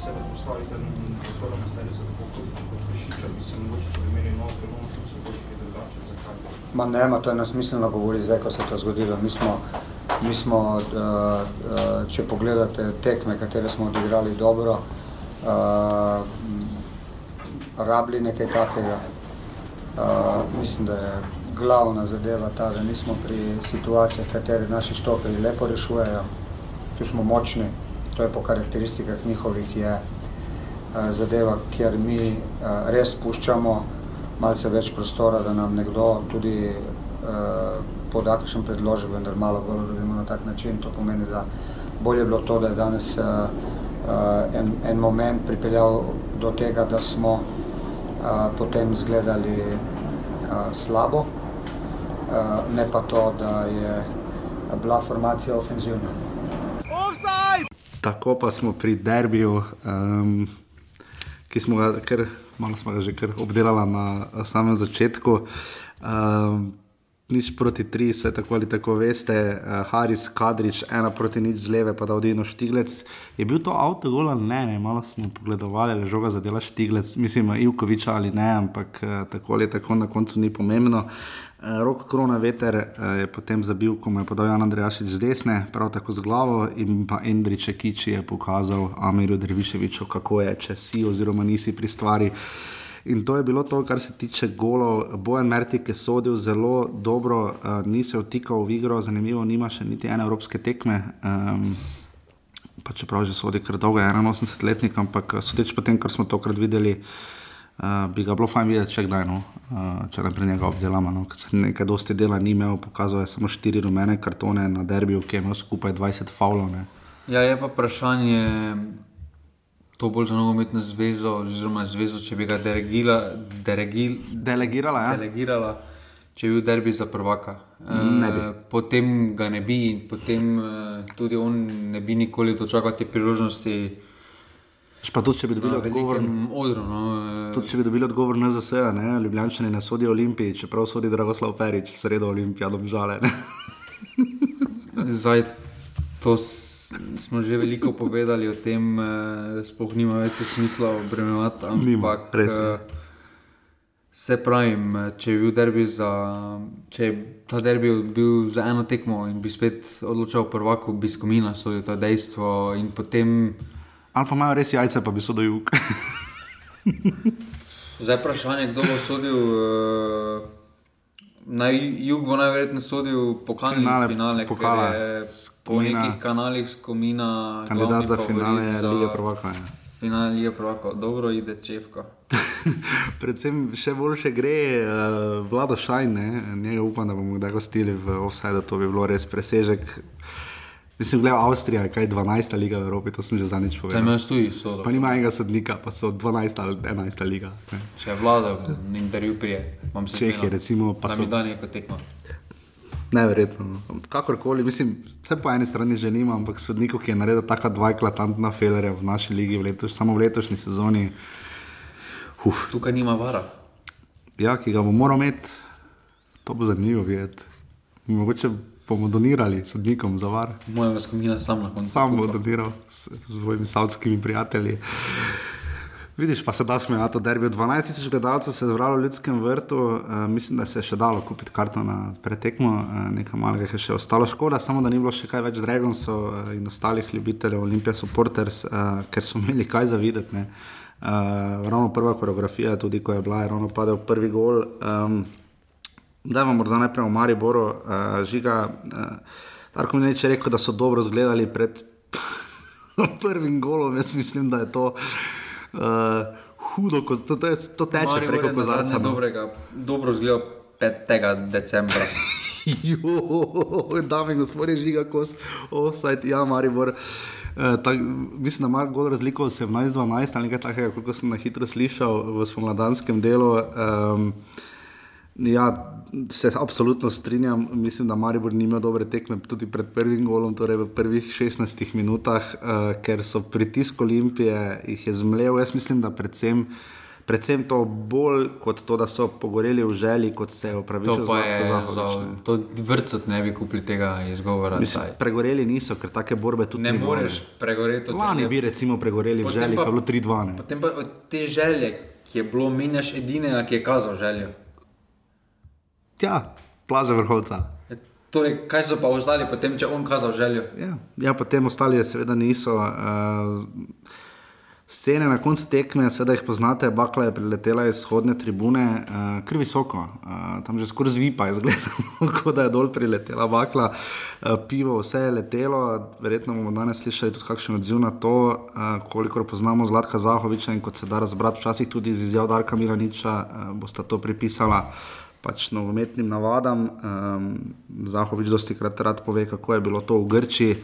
Učili ste se, da postavite na za tako kot Pešiča, bi se mogoče primerili novo priložnost, se boš kaj drugače, zakaj? Ma nema, to je nesmiselno govori zdaj, ko se je to zgodilo. Mi smo, mi smo uh, uh, če pogledate tekme, katere smo odigrali dobro, uh, rabili nekaj takega. Uh, mislim, da je glavna zadeva ta, da nismo pri situacijah, katere naši štoperi lepo rešujejo. Tu smo močni, to je po karakteristikah njihovih je eh, zadeva, kjer mi eh, res puščamo malce več prostora, da nam nekdo tudi eh, poda kakšen predložek, vendar malo bolj dobimo na tak način. To pomeni, da bolje je bilo to, da je danes en, en moment pripeljal do tega, da smo potem zgledali eh, slabo, ne pa to, da je bila formacija ofenzivna. Tako pa smo pri derbiju, um, ki smo ga, kar, smo ga že obdelali na samem začetku. Um, nič proti tri, vse tako ali tako veste, uh, Haris Kadrič, ena proti nič z leve, pa da odino Štiglec. Je bil to avto gol ali ne, ne, malo smo pogledovali, ali žoga zadela Štiglec, mislim, Ivkovič ali ne, ampak uh, tako ali tako na koncu ni pomembno. Uh, Rok Krona Veter uh, je potem zabil, ko mu je podal Jan Andrejašič z desne, prav tako z glavo, in pa Endriče Kiči je pokazal Amirju Derviševiču, kako je, če si oziroma nisi pri stvari. In to je bilo to, kar se tiče golov. Bojan Mertik je sodil zelo dobro, uh, ni se vtikal v igro, zanimivo, nima še niti ene evropske tekme. Um, pa čeprav že sodi kar dolgo, 81-letnik, ampak sodeč po tem, kar smo tokrat videli, uh, bi ga bilo fajn videti, če kdaj, no, uh, če naprej njega obdelamo. No, ker se nekaj dosti dela ni imel, pokazal je samo štiri rumene kartone na derbiju, ki je imel skupaj 20 faulov. Ne. Ja, je pa vprašanje, to bolj za nogometno zvezo, oziroma zvezo, če bi ga deregila, deregil, delegirala. Ja? delegirala če bi bil derbi za prvaka. Ne bi. E, potem ga ne bi in potem e, tudi on ne bi nikoli dočakal te priložnosti. Pa tudi, če bi dobili odgovor, odru. No, e, tudi če bi dobili odgovor na ZS, ne, Ljubljančani ne sodijo Olimpiji, čeprav sodi Dragoslav Perič, v sredo Olimpija, domžale. ne. Zdaj, to smo že veliko povedali o tem, eh, da sploh nima več smisla obremenjevati. Ampak, res je. eh, se pravim, eh, če bi bil derbi za. Če bi ta derbi bil za eno tekmo in bi spet odločal prvaku, bi skomina sodil to dejstvo in potem. Ali pa imajo res jajce, pa bi so do jug. Zdaj vprašanje, kdo bo sodil. Uh, Na jug bo najverjetneje sodil pokalni Finale finale, pokala. ker je po Skomina- nekih kanalih skomina. Kandidat za finale za Lige prvakov, ja. Finale Lige prvakov, dobro ide Čevka. Predvsem še boljše gre uh, Vlado Šajn, ne? njega upam, da bomo kdaj gostili v offside, to bi bilo res presežek. Mislim, gledaj, Avstrija je kaj 12. liga v Evropi, to sem že zadnjič povedal. Imaš tudi sodo. Pa nima enega sodnika, pa so 12. ali 11. liga. Ne? Če je vlada, daril prije. Imam se Čehi, recimo, pa da so- mi da neko tekmo. Neverjetno. no. Kakorkoli, mislim, vse po eni strani že nima, ampak sodnikov, ki je naredil taka dva eklatantna felerja v naši ligi, v letoš, samo v letošnji sezoni. Uf. Tukaj nima vara. Ja, ki ga bo moral imeti, to bo zanimivo videti. Mogoče bomo donirali sodnikom za var. Mojega skomina sam koncu. Sam bo doniral s, s svojimi savskimi prijatelji. Vidiš, pa se da smejati, derbi od 12 tisoč gledalcev se je zbralo v ljudskem vrtu, uh, mislim, da se je še dalo kupiti karto na pretekmo, uh, nekaj malega je še ostalo. Škoda, samo da ni bilo še kaj več Dragonsov uh, in ostalih ljubiteljev Olimpija Supporters, uh, ker so imeli kaj za videti. ne. Uh, ravno prva koreografija, tudi ko je bila, je ravno padel prvi gol. Um, Da vam morda najprej o Mariboru, uh, žiga. Uh, Tarko mi je rekel, da so dobro zgledali pred prvim golom. Jaz mislim, da je to uh, hudo, ko, to, to, je, to teče Maribor preko kozarca. No. Dobrega, dobro zgleda 5. decembra. Jo, dame in gospodje, žiga kos, offside, ja, Maribor. Uh, tak, mislim, da ima gol razliko 17-12 ali nekaj takega, kot sem na hitro slišal v spomladanskem delu. Um, ja, se absolutno strinjam. Mislim, da Maribor ni imel dobre tekme tudi pred prvim golom, torej v prvih 16 minutah, uh, ker so pritisk Olimpije jih je zmlel. Jaz mislim, da predvsem. Predvsem to bolj kot to, da so pogoreli v želji, kot se je To upravičil pa je za Zahovič. ne. to ne bi kupili tega izgovora. Mislim, pregoreli niso, ker take borbe tudi Ne ni bilo, moreš pregoreti od Lani tega. bi recimo pregoreli v želji, pa- pa je bilo 3-2. ne. Potem pa od te želje, ki je bilo, menjaš edinega, ki je kazal željo. Tja, plaža vrhovca. Torej, kaj so pa ostali potem, če on kazal željo? Ja, ja potem ostali seveda niso. Uh, Scene na koncu tekme, sedaj jih poznate, bakla je priletela iz vzhodne tribune, uh, kar visoko, uh, tam že skoraj zvipa kot da je dol priletela bakla, uh, pivo, vse je letelo, verjetno bomo danes slišali tudi kakšen odziv na to, uh, kolikor poznamo Zlatka Zahoviča in kot se da razbrati včasih tudi iz izjav Darka Miraniča, uh, bosta to pripisala pač nogometnim navadam. Um, Zahovič dosti krat rad pove, kako je bilo to v Grčiji.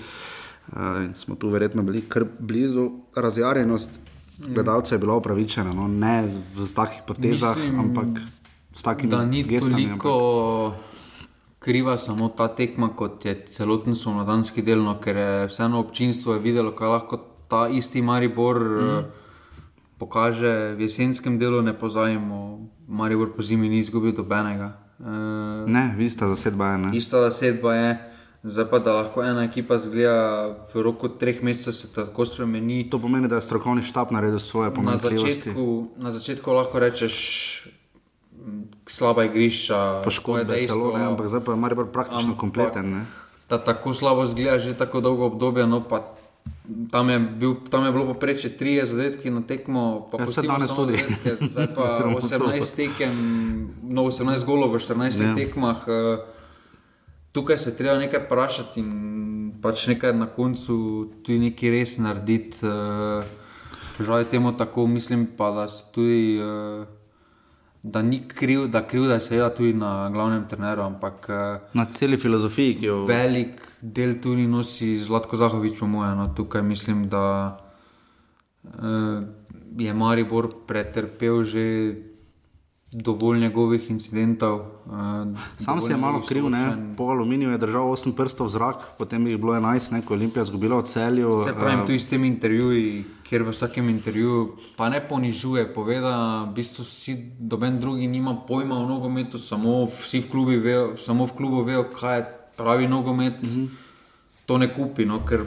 Uh, smo tu verjetno bili kar blizu razjarjenost. Mm. Gledalce je bilo upravičeno, no? ne v takih potezah, Mislim, ampak s takimi Da ni gestami. toliko kriva samo ta tekma, kot je celoten slovnodanski del, no, ker je vseeno občinstvo je videlo, kaj lahko ta isti Maribor mm. pokaže v jesenskem delu, ne pozajemo. Maribor po zimi ni izgubil dobenega. Uh, Ne, vi ste zasedba ena. Ista zasedba je. Zdaj pa, da lahko ena ekipa zgleda v roku treh mesecev, se tako spremeni. To pomeni, da je strokovni štab naredil svoje Na pomanjkljivosti. začetku, na začetku lahko rečeš, slaba igrišča, Poškodbe je celo, ne, ampak zdaj pa je Maribor praktično Ampak- kompleten. Ne? Da tako slabo zgleda že tako dolgo obdobje. No, pa tam, je bil, tam je bilo poprečje 3 zadetki na tekmo, pa Ja, pustimo danes tudi. Zadetke, zdaj pa Oziroma 18 tekem, no 18 golov v 14 Ja. tekmah. eh, Tukaj se treba nekaj vprašati in pač nekaj na koncu tudi nekaj res narediti. eh, Žal je temu tako, mislim pa, da se tudi. eh, Da ni kriv, da kriv, da je seveda tudi na glavnem treneru, ampak eh, Na celi filozofiji, ki jo velik del tudi nosi Zlatko Zahovič, po mojem. No, tukaj mislim, da uh, je Maribor pretrpel že dovolj njegovih incidentov. Uh, Sam si je malo kriv, ne? po aluminiju je držal 8 prstov v zrak, potem jih je bilo 11, ne? ko je Olimpija izgubila od celju. Se pravi, eh, tudi s temi intervjuji, kjer v vsakem intervjuju pa ne ponižuje, pove, da v bistvu vsi, doben drugi nima pojma o nogometu, samo vsi v klubu vejo, samo v klubu vejo, kaj je pravi nogomet. Mm -hmm. To ne kupi, no, ker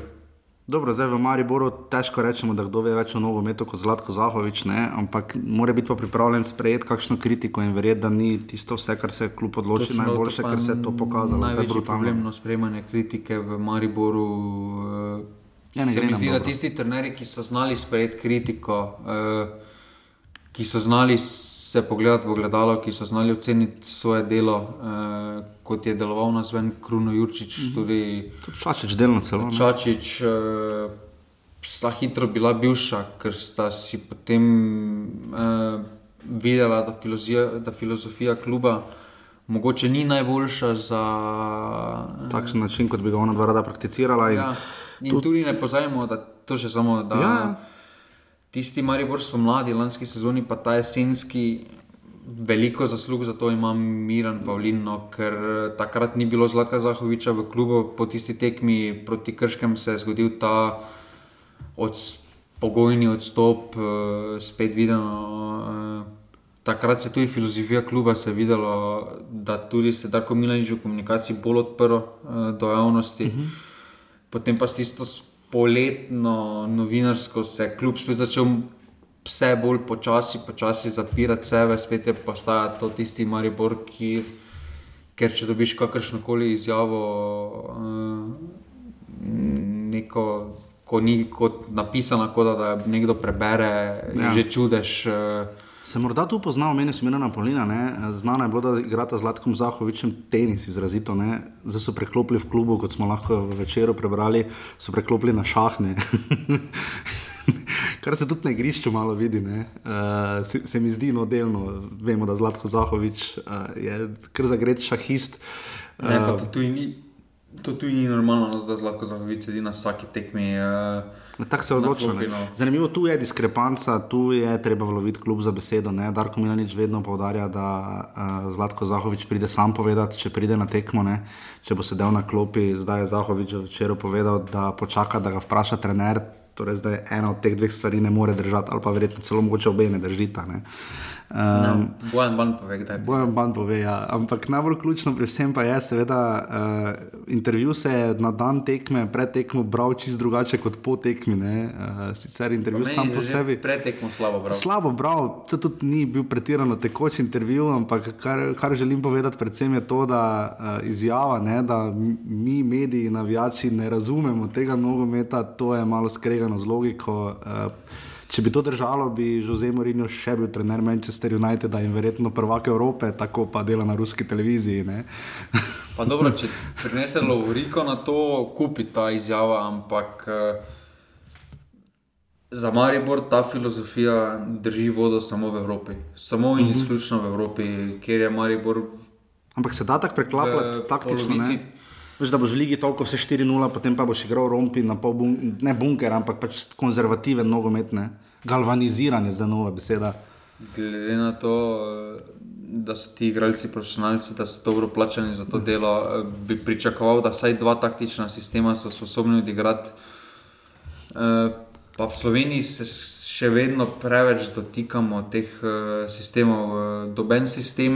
Dobro, zdaj v Mariboru težko rečemo, da kdo ve več o nogometu kot Zlatko Zahovič, ne? ampak mora biti pa pripravljen sprejeti kakšno kritiko in verjeti, da ni tisto vse, kar se je kljub odloči Točno, najboljše, to ker se je to pokazalo. Zdaj Največji brutalno. problem na sprejemanje kritike v Mariboru. Uh, Ja, ne se gre mi zdi, da dobro. tisti trenerji, ki so znali sprejeti kritiko, uh, ki so znali se pogledati v gledalo, ki so znali oceniti svoje delo, uh, kot je deloval na zven Kruno Jurčič, Mhm. tudi Čačič delno celo. Čačič, uh, sta hitro bila bivša, ker sta si potem uh, videla, da filozofija, da filozofija kluba mogoče ni najboljša za. Takšen način, kot bi ga ona dva rada prakticirala. In Ja. In tudi ne pozajemo, da to še samo. Da Ja. Tisti Maribor spomladi, lanski sezoni, pa ta jesenski, veliko zaslug za to ima Miran Pavlin, no, ker takrat ni bilo Zlatka Zahoviča v klubu, po tisti tekmi proti Krškem se je zgodil ta od, pogojni odstop, uh, spet videno. Uh, takrat se je tudi filozofija kluba se je videlo, da tudi se Darko Milanič v komunikaciji bolj odprl uh, do javnosti. Uh -huh. Potem pa s tisto poletno novinarsko se je klub spet začel vse bolj počasi, počasi zapirati sebe, spet je postajal to tisti Maribor, ki, ker če dobiš kakršno koli izjavo, uh, neko, ko ni kot napisana, kot da, da nekdo prebere, Ja. ja. že čudež. Uh, Se morda tu pozna, meni je Mirna Polina, ne? znana je bilo, da igrata z Latkom Zahovičem tenis izrazito. Ne? Zdaj so preklopili v klubu, kot smo lahko v večeru prebrali, so preklopili na šahne. Kar se tudi na igrišču malo vidi, uh, se, se mi zdi no delno. Vemo, da Zlatko Zahovič uh, je kar zagret šahist. Ne, pa Eh, to tudi ni, to tudi ni normalno, no, da Zlatko Zahovič sedi na vsaki tekmi. Uh, Tako se odloča. ne. Zanimivo, tu je diskrepanca, tu je treba loviti klub za besedo. Ne? Darko Milanič vedno povdarja, da uh, Zlatko Zahovič pride sam povedati, če pride na tekmo, ne? če bo sedel na klopi. Zdaj je Zahovič včeraj povedal, da počaka, da ga vpraša trener. Torej, zdaj ena od teh dveh stvari ne more držati, ali pa verjetno celo mogoče obe ne držita. Ne? Um, Bojan Ban pove, kdaj. Bojan Ban pove, ja. Ampak najbolj ključno pri vsem pa je, seveda, uh, intervju se je na dan tekme, pred tekmo bral čist drugače kot po tekmi. ne. Uh, sicer intervju sam po sebi. Pred tekmo slabo bral. Slabo bral, to tudi ni bil pretirano tekoč intervju, ampak kar, kar želim povedati, predvsem je to, da uh, izjava, ne, da mi, mediji, navijači, ne razumemo tega nogometa, to je malo skregano z logiko. Uh, če bi to držalo, bi Jose Mourinho še bil trener Manchester United in verjetno prvak Evrope, tako pa dela na ruski televiziji. Pa dobro, če prinese Lovriko na to, kupi ta izjava, ampak eh, za Maribor ta filozofija drži vodo samo v Evropi. Samo in Mhm. izključno v Evropi, kjer je Maribor. Ampak se da tako preklapljati taktično. Ne? Veš, da boš v ligi toliko vse 4-0, potem pa boš igral rompi na pol bun ne bunker, ampak pač konzervativen nogomet, ne? galvaniziran je zdaj nova beseda. Glede na to, eh, da so ti igralci profesionalci, da so dobro plačani za to delo, eh, bi pričakoval, da vsaj dva taktična sistema so sposobni odigrati. Eh, Pa v Sloveniji se še vedno preveč dotikamo teh eh, sistemov. Doben sistem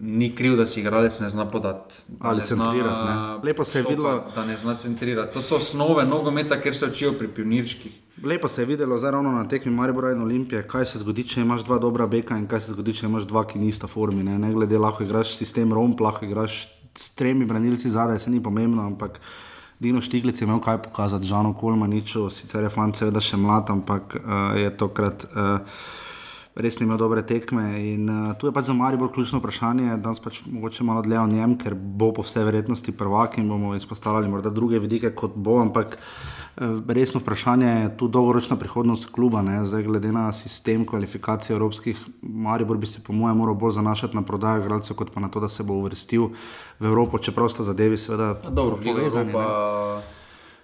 ni kriv, da si igralec ne zna podati. da Ali zna centrirati, ne. Lepo se je štopati, videlo- Da ne zna centrirati. To so osnove nogometa, kjer se učijo pri pionirčkih. Lepo se je videlo, zdaj ravno na tekmi Maribora in Olimpije, kaj se zgodi, če imaš dva dobra beka in kaj se zgodi, če imaš dva, ki nista formi. Ne, ne glede, lahko igraš sistem romp, lahko igraš s tremi branilci zadaj, se ni pomembno, ampak Dino Štiglic je imel kaj pokazati, Žano Kolmaniču, sicer je fant seveda še mlad, ampak uh, je tokrat. Uh, Res ni imel dobre tekme in uh, tu je pač za Maribor ključno vprašanje, danes pač mogoče malo dlje o njem, ker bo po vsej verjetnosti prvak in bomo izpostavljali morda druge vidike, kot bo, ampak uh, resno vprašanje je tu dolgoročna prihodnost kluba, ne? zdaj glede na sistem kvalifikacije evropskih, Maribor bi se po mojem moral bolj zanašati na prodajo igralcev, kot pa na to, da se bo uvrstil v Evropo, čeprav sta zadevi seveda Dobro, povezani. ne. pa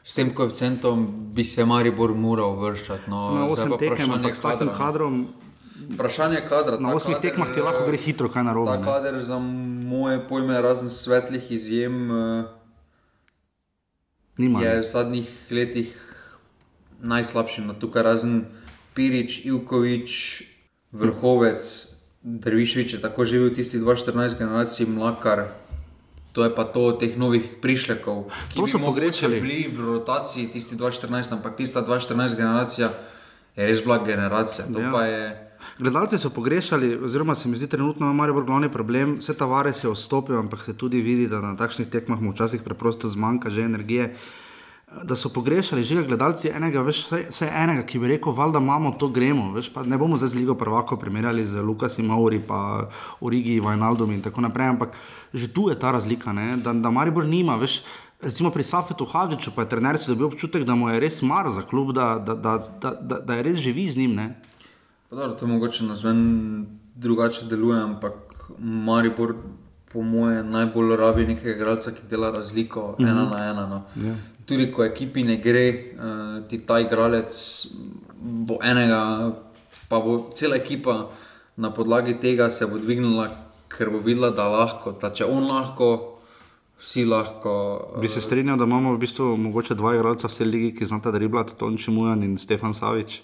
s tem koeficientom bi se Maribor moral vršati. No, Samo na Zdaj osem pa tekem, vprašanje ampak s takim kadrom. Vprašanje kadra. Na osmih kader, tekmah ti lahko gre hitro kaj narobe. Ta ne. kader za moje pojme, razen svetlih izjem, eh, Nima, je v zadnjih letih najslabši. No, tukaj razen Pirič, Ivkovič, Vrhovec, Drvišvič je tako živel tisti 2014 generacij, Mlakar. To je pa to od teh novih prišlekov, ki bi so pogrešali. bili v rotaciji tisti 2014, ampak tista 2014 generacija je res bila generacija. To ja. pa je. Gledalci so pogrešali, oziroma se mi zdi, trenutno ima Maribor glavni problem. Vse ta vares je odstopil, ampak se tudi vidi, da na takšnih tekmah včasih preprosto zmanjka že energije. Da so pogrešali že gledalci enega, veš, vsaj- vsaj enega, ki bi rekel, valjda imamo to gremo. Veš, ne bomo zdaj z Ligo prvako primerjali z Lukasom Mauri, pa Origi, Vajnaldom in tako naprej, ampak že tu je ta razlika, ne, da, da Maribor nima. Veš, Recimo pri Safetu Havdiču pa je trener si dobil občutek, da mu je res mar za klub, da, da, da, da, da, da je res živi z njim. Ne? Dobro, to mogoče nazven drugače deluje, ampak Maribor, po mojem, najbolj rabi nekega igralca, ki dela razliko Mhm. ena na ena. No. Ja. Tudi ko ekipi ne gre, uh, ti ta igralec bo enega, pa bo cela ekipa na podlagi tega se bo dvignila, ker bo videla, da lahko. Da če on lahko, vsi lahko. Bi se strinjal, da imamo v bistvu mogoče dva igralca v tej ligi, ki znata driblati, Tonči Mujan in Stefan Savič.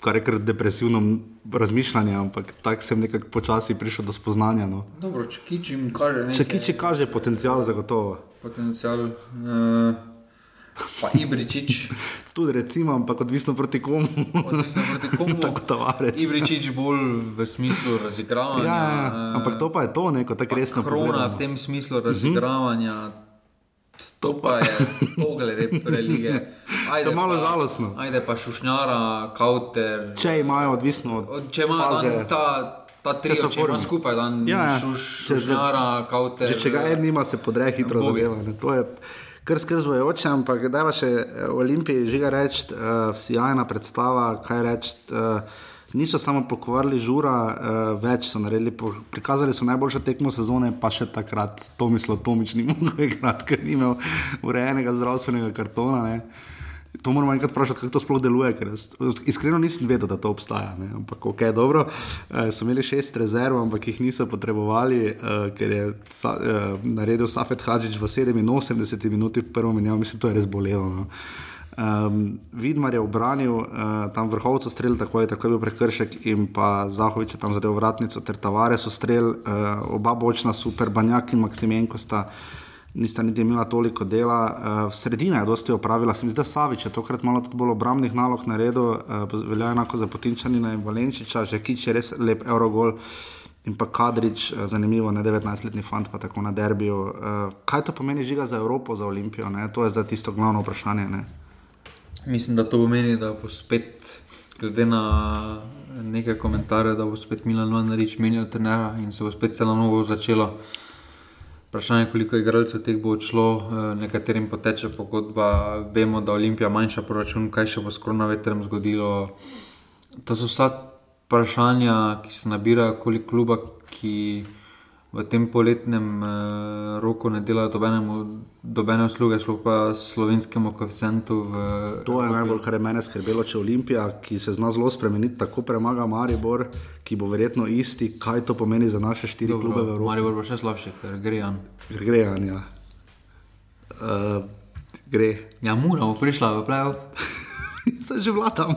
Kar je kar depresivno razmišljanje, ampak tako sem nekako počasi prišel do spoznanja. No. Dobro, če kičim kaže nekaj. Če kiči kaže potencial, zagotovo. Potencial. Uh, pa Ibričič. Tudi recimo, ampak odvisno proti komu. Odvisno proti komu. Tako tavares. Ibričič bolj v smislu razigravanja. Ja, ja, ja. ampak to pa je to, neko tako resno. Krona pogledano. v tem smislu razigravanja. To pa je to glede prelige. Ajde To je malo žalostno. Ajde pa šušnjara, kauter. Če imajo odvisno od Če ima faze. dan ta, ta Če če ima formi. skupaj dan Ja, ja. šuš, Če- šušnjara, kauter. Že če ga en nima, se podre hitro zadeva. Ne. To je kar skrzvojoče, ampak da pa še eh, Olimpiji žiga reči, uh, sjajna predstava, kaj reči. Uh, Niso samo pokvarili žura, uh, več so naredili, prikazali so najboljšo tekmo sezone, pa še takrat Tomislav Tomič ni mogel igrati, ker ni imel urejenega zdravstvenega kartona. Ne. To moramo enkrat vprašati, kako to sploh deluje. Iskreno nisem vedel, da to obstaja. Ne? Ampak ok, dobro. E, so imeli šest rezerv, ampak jih niso potrebovali, e, ker je sa, e, naredil Safet Hadžič v 87 minuti v prvo menjavo. Mislim, to je res bolelo. No? Um, Vidmar je obranil uh, tam vrhovca strel, tako je, tako je bil prekršek, in pa Zahovič je tam zadev vratnico, ter Tavares so strel, uh, oba bočna super, Banjak in Maksimenko sta nista niti imela toliko dela. Uh, sredina je dosti opravila, se mi zdi, da Savič je tokrat malo bolj obrambnih nalog naredil, uh, velja enako za Potinčanina in Valenčiča, že Kič je res lep Eurogol. In pa Kadrič, eh, zanimivo, ne 19-letni fant, pa tako na derbiju. Uh, kaj to pomeni žiga za Evropo, za Olimpijo? Ne? To je zdaj tisto glavno vprašanje. Ne? Mislim, da to pomeni, da bo spet, glede na nekaj komentarjev, da bo spet Milan Vandarič menjal trenera in se bo spet celo novo začelo. Vprašanje, koliko igralcev teh bo odšlo, eh, nekaterim poteče pogodba, vemo, da Olimpija manjša proračun, kaj še bo s koronavirusom zgodilo. To so vsa vprašanja, ki se nabirajo okoli kluba, ki v tem poletnem eh, roku ne delajo dobenemu, dobene usluge, sploh pa slovenskemu koeficientu. V, To je najbolj, kar je mene skrbelo, če Olimpija, ki se zna zelo spremeniti, tako premaga Maribor, ki bo verjetno isti, kaj to pomeni za naše štiri Dobro, klube v Evropi. Maribor bo še slabši, ker gre Jan. Gre, Anja. Uh, gre. Ja, mora bo prišla v playoff. Sem že vlatam.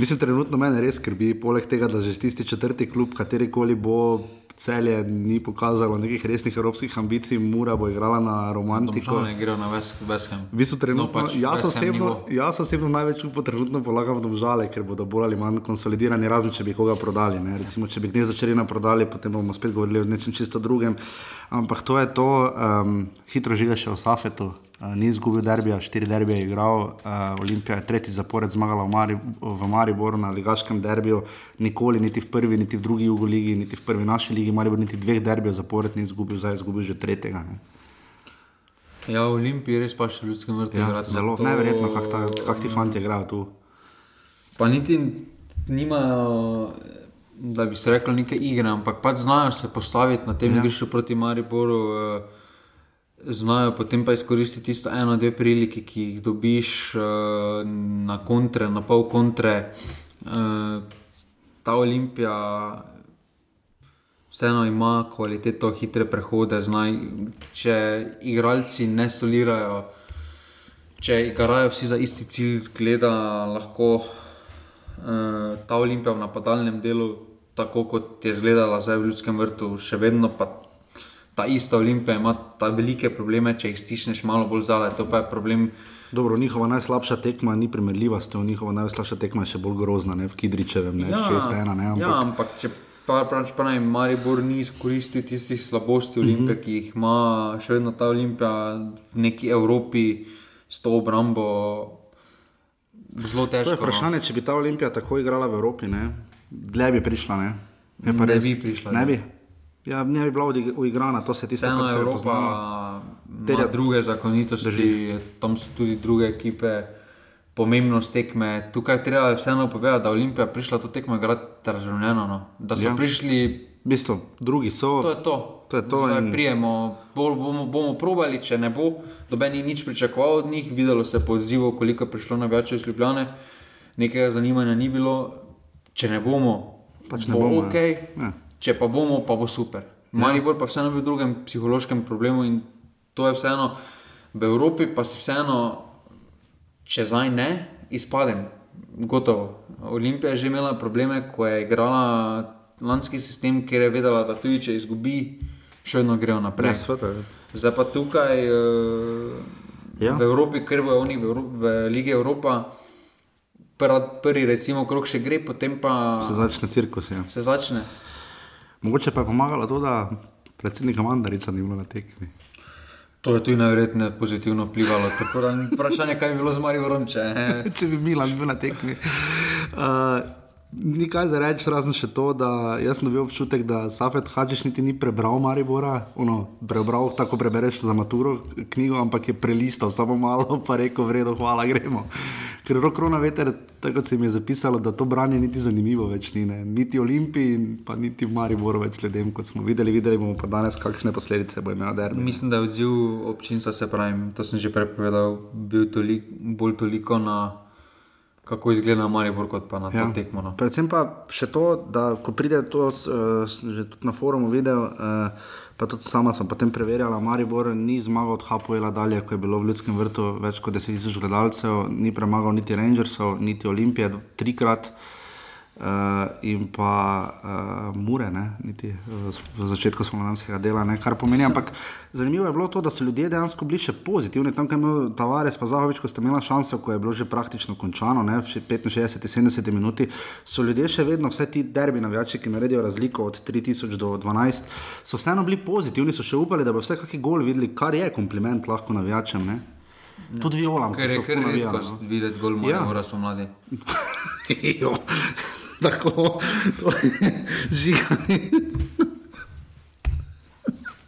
Mislim, trenutno me res skrbi, poleg tega, da že tisti četrti klub, katerikoli bo celje, ni pokazalo nekih resnih evropskih ambicij, Mura bo igrala na romantiko. Domžalne grejo na Ham. V bistvu trenutno, No, pač jaz, osebno, jaz osebno največ upa trenutno polagam domžale, ker bodo bolj ali manj konsolidirani, razen če bi koga prodali. Ne. Recimo, če bi gnezdo črena prodali, potem bomo spet govorili o nečem čisto drugem. Ampak to je to, um, hitro žiga še o Safetu. Uh, ni izgubil derbija, štiri derbije je igral, uh, Olimpija je tretji zapored zmagala v, Mari, v Mariboru na ligaškem derbiju, nikoli niti v prvi, niti v drugi jugoligi, niti v prvi naši ligi, Maribor niti dveh derbijev zapored ni izgubil, zdaj je izgubil že tretjega. Ne. Ja, v Olimpiji res pa še ljudski vrti. Ja, zelo neverjetno, kako kako ti fantje igrajo tu. Pa niti nimajo, da bi se rekli, neke igre, ampak pač znajo se postaviti na tem Ja. igrišču proti Mariboru. eh, Znajo potem pa izkoristiti tisto eno, dve prilike, ki jih dobiš eh, na kontre, na pol kontre. Eh, Ta Olimpija vseeno ima kvaliteto, hitre prehode. Znaj, če igralci ne solirajo, če igrajo vsi za isti cilj, zgleda lahko uh, ta Olimpija v napadalnem delu, tako kot je izgledala zdaj v Ljudskem vrtu, še vedno pa ta ista Olimpija ima ta velike probleme, če jih stišneš malo bolj zale. To pa je problem. Dobro, njihova najslabša tekma ni primerljiva s to, njihova najslabša tekma je še bolj grozna, ne v Kidričevem, ne 6-1. Ne, ampak, ja, ampak če pa pač pa naj Maribor ni izkoristil tistih slabosti Olimpije, mm -hmm. ki jih ima še vedno ta Olimpija v neki Evropi s to obrambo. Zelo težko. To je no. vprašanje, če bi ta Olimpija tako igrala v Evropi, ne, dlje bi prišla. Ne, Ne res- bi prišla, Ne ne. bi. Ja, ne bi bila uigrana, to se tisto, kar se je poznalo. Terja- druge zakonitosti, Drži. tam so tudi druge ekipe, pomembnost tekme. Tukaj treba vseeno povedati, da je Olimpija prišla to tekmo igrati razumljeno. No. Da so Ja. prišli. V bistvu, drugi so. To je to. To je to in- Prijemo, bol, bomo, bomo probali, če ne bo, noben ni nič pričakoval od njih, videlo se po odzivu, koliko je prišlo navijačev iz Ljubljane, nekega zanimanja ni bilo. Če ne bomo, Pač ne bo bomo, ja. ok, Ja. Če pa bomo, pa bo super. Maribor pa vseeno bil v drugem psihološkem problemu in to je vseeno v Evropi, pa si vseeno, če zdaj ne, izpadem. Gotovo. Olimpija je že imela probleme, ko je igrala lanski sistem, ker je vedela, da tudi če izgubi, še vedno grejo naprej. Ja, sveta, ja. Zdaj pa tukaj uh, Ja. v Evropi, ker bojo oni v, v Ligi Evropa. Prvi recimo, krok še gre, potem pa Se začne cirkus. Ja. se začne. Mogoče pa je pomagalo to, da predsednika Mandarica ni bilo na tekmi. To je tudi najverjetneje pozitivno vplivalo. Tako da ni vprašanje, kaj bi bilo z Mariborom, če, če bi Milan bil na tekmi. Uh, ni kaj za reči, razen še to, da jaz sem dobil občutek, da Safet Hadžiš niti ni prebral Maribora, ono, prebral tako prebereš za maturo knjigo, ampak je prelistal samo malo, pa rekel, v redu, hvala, gremo. Ker rok krona veter, tako se mi je zapisalo, da to branje niti zanimivo več ni, ne. niti Olimpiji, pa niti v Mariboru več ljudem, kot smo videli, videli bomo pa danes, kakšne posledice bo imel derbi. Mislim, da je odziv občinstva, se pravi, to sem že prej povedal, bil tolik, bolj toliko na kako izgleda Maribor, kot pa na ja. to tekmo. No. Predvsem pa še to, da ko pride to, uh, že tudi na forumu videl, uh, pa tudi sama sem potem preverjala, Maribor ni zmagal od Hapoela dalje, ko je bilo v Ljudskem vrtu več kot 10 tisoč gledalcev, ni premagal niti Rangersov, niti Olimpije, trikrat. Uh, in pa uh, Mure, ne, niti v, v začetku spomladanskega dela, ne, kar pomeni. Ampak zanimivo je bilo to, da so ljudje dejansko bili še pozitivni. Tam, ko je imel Tavares, pa Zahovič, ko sta imela šanso, ko je bilo že praktično končano, ne, v še 65-70 minuti, so ljudje še vedno, vse ti derbi navijači, ki naredijo razliko od 3000 do 12, so vseeno bili pozitivni, so še upali, da bo vse kakšen gol videli, kar je kompliment lahko navijačem. Ne. Tudi violam. Ker je kar redko videti gol Ja. Maribora spomladi. Tako, žiga.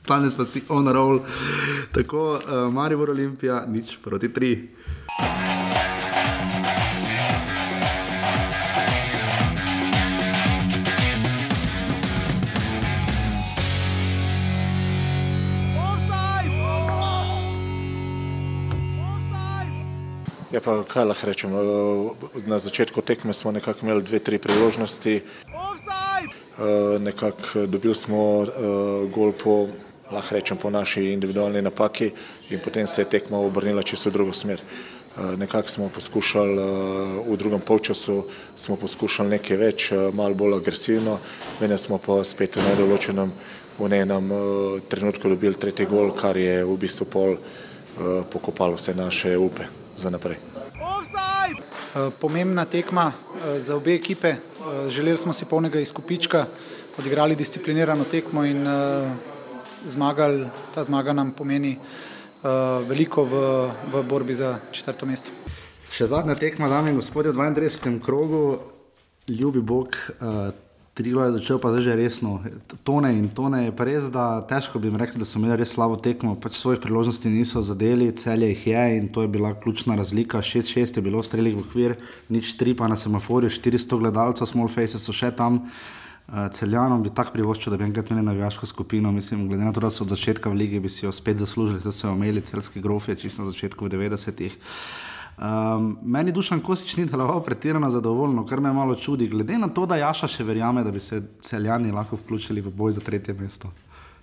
Danes pa si on roll. Tako, uh, Maribor Olimpija, nič proti tri. Ja, pa kaj lahko rečem? eh, Na začetku tekme smo nekako imeli dve, tri priložnosti. Eh, Nekako dobili smo eh, gol po, lahko rečem, po naši individualni napaki in potem se je tekma obrnila čisto v drugo smer. Eh, Nekako smo poskušali eh, v drugem polčasu, smo poskušali nekaj več, eh, malo bolj agresivno, mene smo pa spet v nedoločenem v enem eh, trenutku dobili tretji gol, kar je v bistvu pol eh, pokopalo vse naše upe za naprej. Eh, Pomembna tekma eh, za obe ekipe. Eh, Želeli smo si polnega izkupička, odigrali disciplinirano tekmo in zmagali. Ta zmaga nam pomeni veliko v, v borbi za četrto mesto. Še zadnja tekma, dame in gospodje, v 32. krogu, ljubi Bog, uh, Trilo je začel pa zdaj že resno. Tone in tone je res, da težko bi jim rekli, da so imeli res slabo tekmo, pač svojih priložnosti niso zadeli, celje jih je in to je bila ključna razlika. 6-6 je bilo streljih v okvir, nič 3 pa na semaforju, 400 gledalcev, small faces so še tam. Uh, Celjanom bi tako privoščil, da bi enkrat imeli navijaško skupino. Mislim, glede na to, da so od začetka v lige, bi si jo spet zaslužili, da so imeli celski grofje, čisto na začetku v 90-ih. Um, meni Dušan Kosič ni deloval pretirano zadovoljno, kar me malo čudi, glede na to, da Jaša še verjame, da bi se celjani lahko vključili v boj za tretje mesto.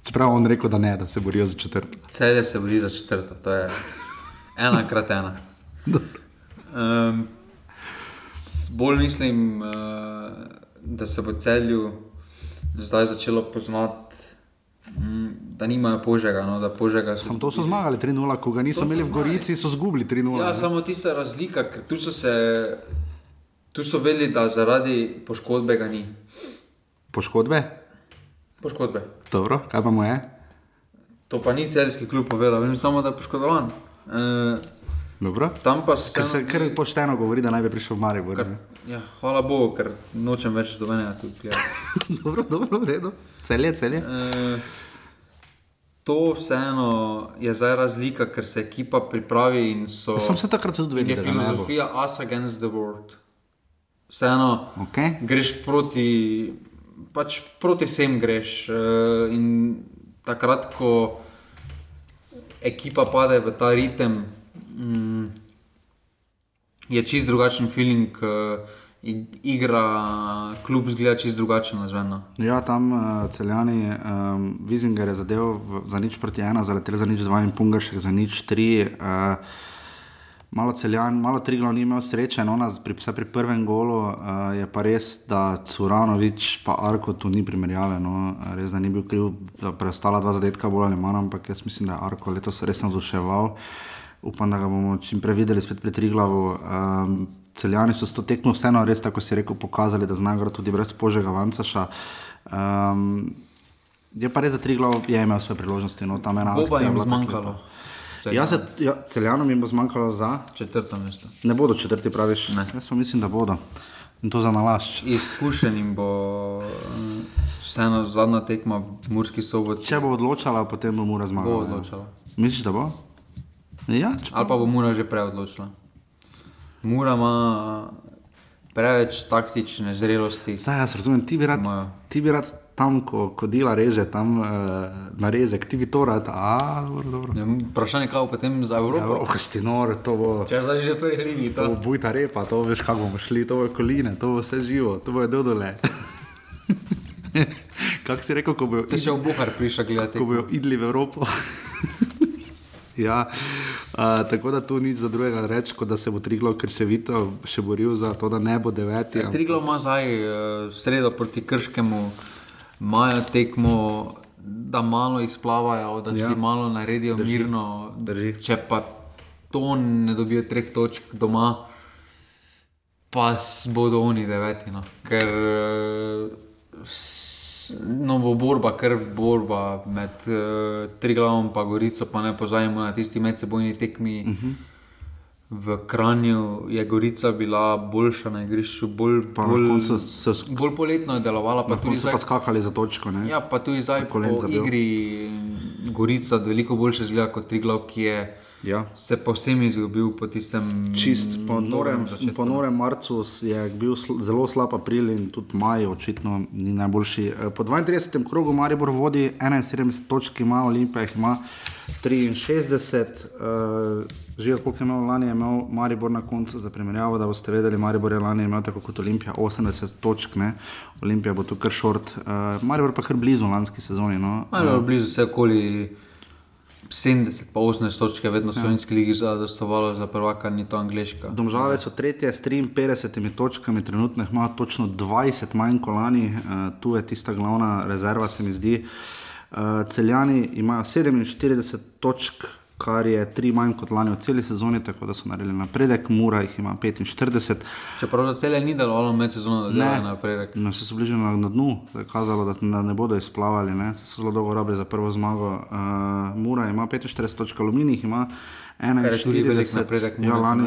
Čeprav on rekel, da ne, da se borijo za četrto. Celje se bori za četrto, to je ena krat ena. Um, bolj mislim, uh, da se bo celju zdaj začelo poznati, da nimajo požega. No, da požega Sam to so zmagali 3-0, ko ga niso To so imeli v. Gorici, so zgubili 3-0. Ja, ne. samo tista razlika, ker tu so se. Tu so vedeli, da zaradi poškodbe ga ni. Poškodbe? Poškodbe. Dobro, kaj pa mu je? To pa ni celski klub povedal, vem samo, da je poškodovan. E, Dobro. Tam pa so Ker se kar pošteno govori, da naj bi prišel v Maribor. Kar, ja, hvala Bogu, ker nočem več do mene. Ja. dobro, dobro, v redu. Celje, celje. E, to vseeno je zdaj razlika, ker se ekipa pripravi in so. Ja, sem se takrat je da ne bo. filozofija us against the world. Vseeno okay. greš proti, pač proti vsem greš. eh, In takrat, ko ekipa pade v ta ritem, mm, je čist drugačen feeling, uh, igra, klub zgleda čist drugačen, nazveno. Ja, tam uh, celjani, um, Vizinger je zadev v, za nič proti ena, zaletel za nič dva in Pungašek za nič tri. Uh, malo celjan, malo Triglav ni imel sreče, no, na, pri, vse pri prvem golu uh, je pa res, da Curanovič pa Arko tu ni primerjave. No, res, da ni bil kriv za preostala dva zadetka, bolj ali manj, ampak jaz mislim, da je Arko letos res navduševal. Upam, da ga bomo čim prej videli spet pri Triglavu. Um, Celjani so s to tekmo vseeno res, tako si rekel, pokazali, da znajo tudi brez požega Vancaša. Um, je pa res, da Triglav je imel svoje priložnosti. No, tam je ena Bo pa akcija jim bila tako zmanjkalo. Ja, se, ja, celjanom jim bo zmanjkalo za četrto mesto. Ne bodo četrti, praviš? Ne. Jaz pa mislim, da bodo. In to za nalašč. Izkušenim bo eh, vseeno zadnja tekma v Murski soboti. Če bo odločala, potem bo Mura zmagala. Bo ja. odločala. Misliš, da bo? Ja, Ali pa bo Mura že prej odločila. Mura ima preveč taktične zrelosti. Saj jaz razumem, ti bi rad, ti bi rad tam, ko, ko dela reže, tam uh, narezek, ti bi to rad. A, dobro, dobro. Ja, vprašanje, kaj potem za Evropo. Za Evropo, si nor, to bo. Če zdaj že prej ligi, To to. bo bujta repa, to veš, kako bomo šli, to bo koline, to bo vse živo, to bo dodole. Kako si rekel, ko Ti si v Buhar prišel gledati. Ko bojo idli v Evropo. ja, uh, tako da tu nič za drugega reči, kot da se bo Triglo krčevito še boril za to, da ne bo deveti. ampak- Triglo ima zdaj v sredo proti Krškemu, imajo tekmo, da malo izplavajo, da Ja. si malo naredijo Drži. mirno. Drži. Če pa to ne dobijo treh točk doma, pa bodo oni deveti. No. Ker s- no, bo borba, ker borba med uh, Triglavom in Gorico, pa ne pozajemo na tisti medsebojni tekmi. Uh -huh. V Kranju je Gorica bila boljša na igrišču, bolj, Pa na bolj, koncu so sk- bolj poletno je delovala. Pa Na tudi zdaj, pa skakali za točko. Ne? ja, pa tudi zdaj po Kolen zabil. igri Gorica veliko boljše zgleda kot Triglav, ki je ja. se povsem izgubil po tistem. Čist po norem, po norem marcu je bil sl zelo slab april in tudi maj očitno ni najboljši. Eh, Po 32. krogu Maribor vodi 71 točk, ima Olimpija jih ima 63. Uh, že koliko je imel lani, je imel Maribor na koncu za primerjavo, da boste vedeli, Maribor je lani imel tako kot Olimpija 80 točk, ne? Olimpija bo tu kar šort, uh, Maribor pa kar blizu lanski sezoni. No? Malo blizu se okoli 70, pa 80 točk je vedno v slovenski ligi zadostovalo za prvaka, ni to angliška. Domžale so tretje s 53 točkami, trenutno jih imajo točno 20 manj kot lani, uh, tu je tista glavna rezerva, se mi zdi. Uh, celjani imajo 47 točk, kar je tri manj kot lani v celi sezoni, tako da so naredili napredek, Mura jih ima 45. Čeprav celje ni delovalo med sezono, da delajo napredek. No, so se bližali na, na dnu, se je kazalo, da, da ne bodo izplavali, ne? se so zelo dolgo rabili za prvo zmago. Uh, Mura ima 45 točk, Aluminij ima Kar je tudi velik 41, napredek ja, lani,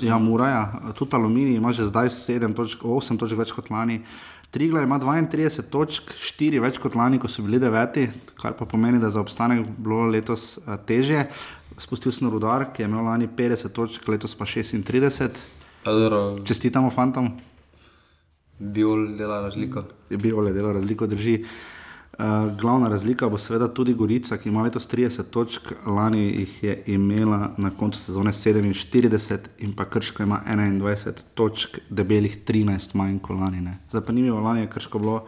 ja, Mura, ja. tudi Aluminij ima že zdaj 7 točk, 8 točk več kot lani. Trigla ima 32 točk, 4 več kot lani, ko so bili deveti, kar pa pomeni, da je za obstanek bilo letos uh, težje. Spustil sem rudar, ki je imel lani 50 točk, letos pa 36. Pa dobro, Čestitamo fantom. Biol dela razliko. Je bil le delo razliko, drži. Uh, glavna razlika bo seveda tudi Gorica, ki ima letos 30 točk, lani jih je imela na koncu sezone 47, in pa Krško ima 21 točk, debelih 13 manj kot lani. Ne. Zanimivo, lani je Krško bilo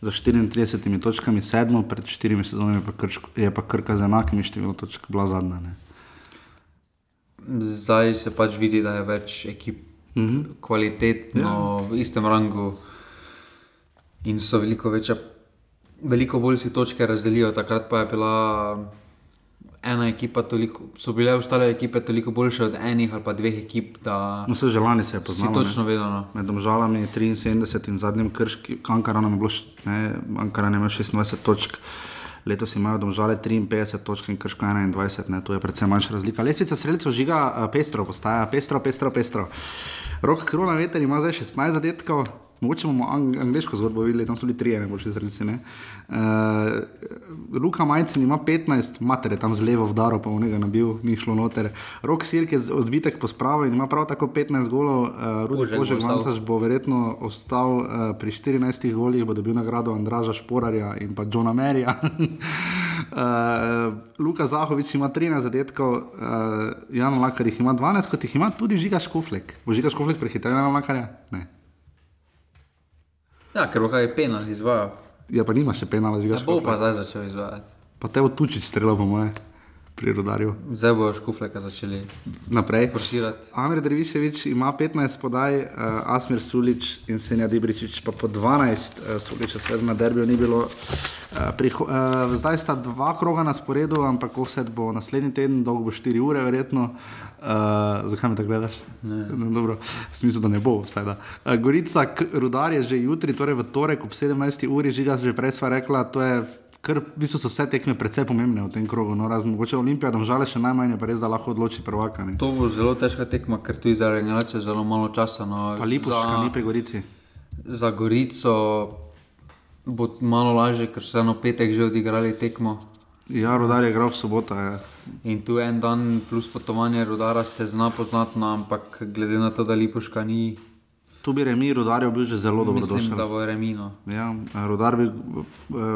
za 34 točkami sedmo, pred 4 sezonami pa Krško, je pa Krka z enakimi številom točk bila zadnja. Ne. Zdaj se pač vidi, da je več ekip mm -hmm. kvalitetno ja. v istem rangu in so veliko večja. Veliko bolj si točke razdelijo, takrat pa je bila ena ekipa, toliko, so bile ostale ekipe toliko boljše od enih ali pa dveh ekip. No, se že lani se je si poznalo. točno ne. vedel. No. Med Domžalami 73 in zadnjim krškim, Ankaranom je bilo, ne, Ankaran je imel 26 točk. Letos imajo domžale 53 točk in krško 21, ne, tu je predvsem manjša razlika. Lestvica sredstva žiga uh, pestro, postaja pestro, pestro, pestro. Rok Krona veter ima zdaj 16 zadetkov, mogoče bomo ang angliško zgodbo videli, tam so bili trije najboljši zrelci. Uh, Luka Majcin ima 15, mater je tam z levo vdaro, pa v njega nabil, ni šlo noter. Rok Sirk je odbitek po spravo in ima prav tako 15 golov, uh, Rudi Požek bo Požek ostal. Vancaš bo verjetno ostal uh, pri 14 golih, bo dobil nagrado Andraža Šporarja in pa Johna Merija. uh, Luka Zahovič ima 13 zadetkov, uh, Jan Lakar jih ima 12, kot jih ima tudi Žiga Škoflek. Bo Žiga Škoflek prehitel Jana Lakarja? Ne. Ja, ker bo kaj penal izvajal. Ja, pa nima še penala Žiga Ne bo pa zdaj začel izvajati. Pa te bo tučič strelo, po moje, pri rodarju. Zdaj bo škufleka začeli Naprej. forsirati. Amir Dreviševič ima 15 podaj, uh, Asmir Sulič in Senja Dibričič pa po 12, uh, Suliča seveda na derbiju ni bilo. Uh, priho, uh, zdaj sta dva kroga na sporedu, ampak offset bo naslednji teden, dolgo bo 4 ure, verjetno. Uh, zakaj me tako gledaš? Ne. No, dobro, smisel, da ne bo, vsaj da. Uh, Gorica, rudar je že jutri, torej v torek ob 17. uri, žiga že prej sva rekla, to je. Ker v bistvu so vse tekme precej pomembne v tem krogu, no, razen mogoče Olimpija, domžale še najmanj, je pa res, da lahko odloči prvaka. Ne. To bo zelo težka tekma, ker tu je za regeneracijo zelo malo časa. No. Pa Lipovška ni pri Gorici. Za Gorico bo malo lažje, ker so eno petek že odigrali tekmo. Ja, rodar je igral v soboto. Ja. In tu en dan plus potovanje rodara se zna poznati, no, ampak glede na to, da Lipovška ni, Tu bi remi rodarjev bil že zelo dobro mislim, došel. da bo remino. Ja, rodar bi eh,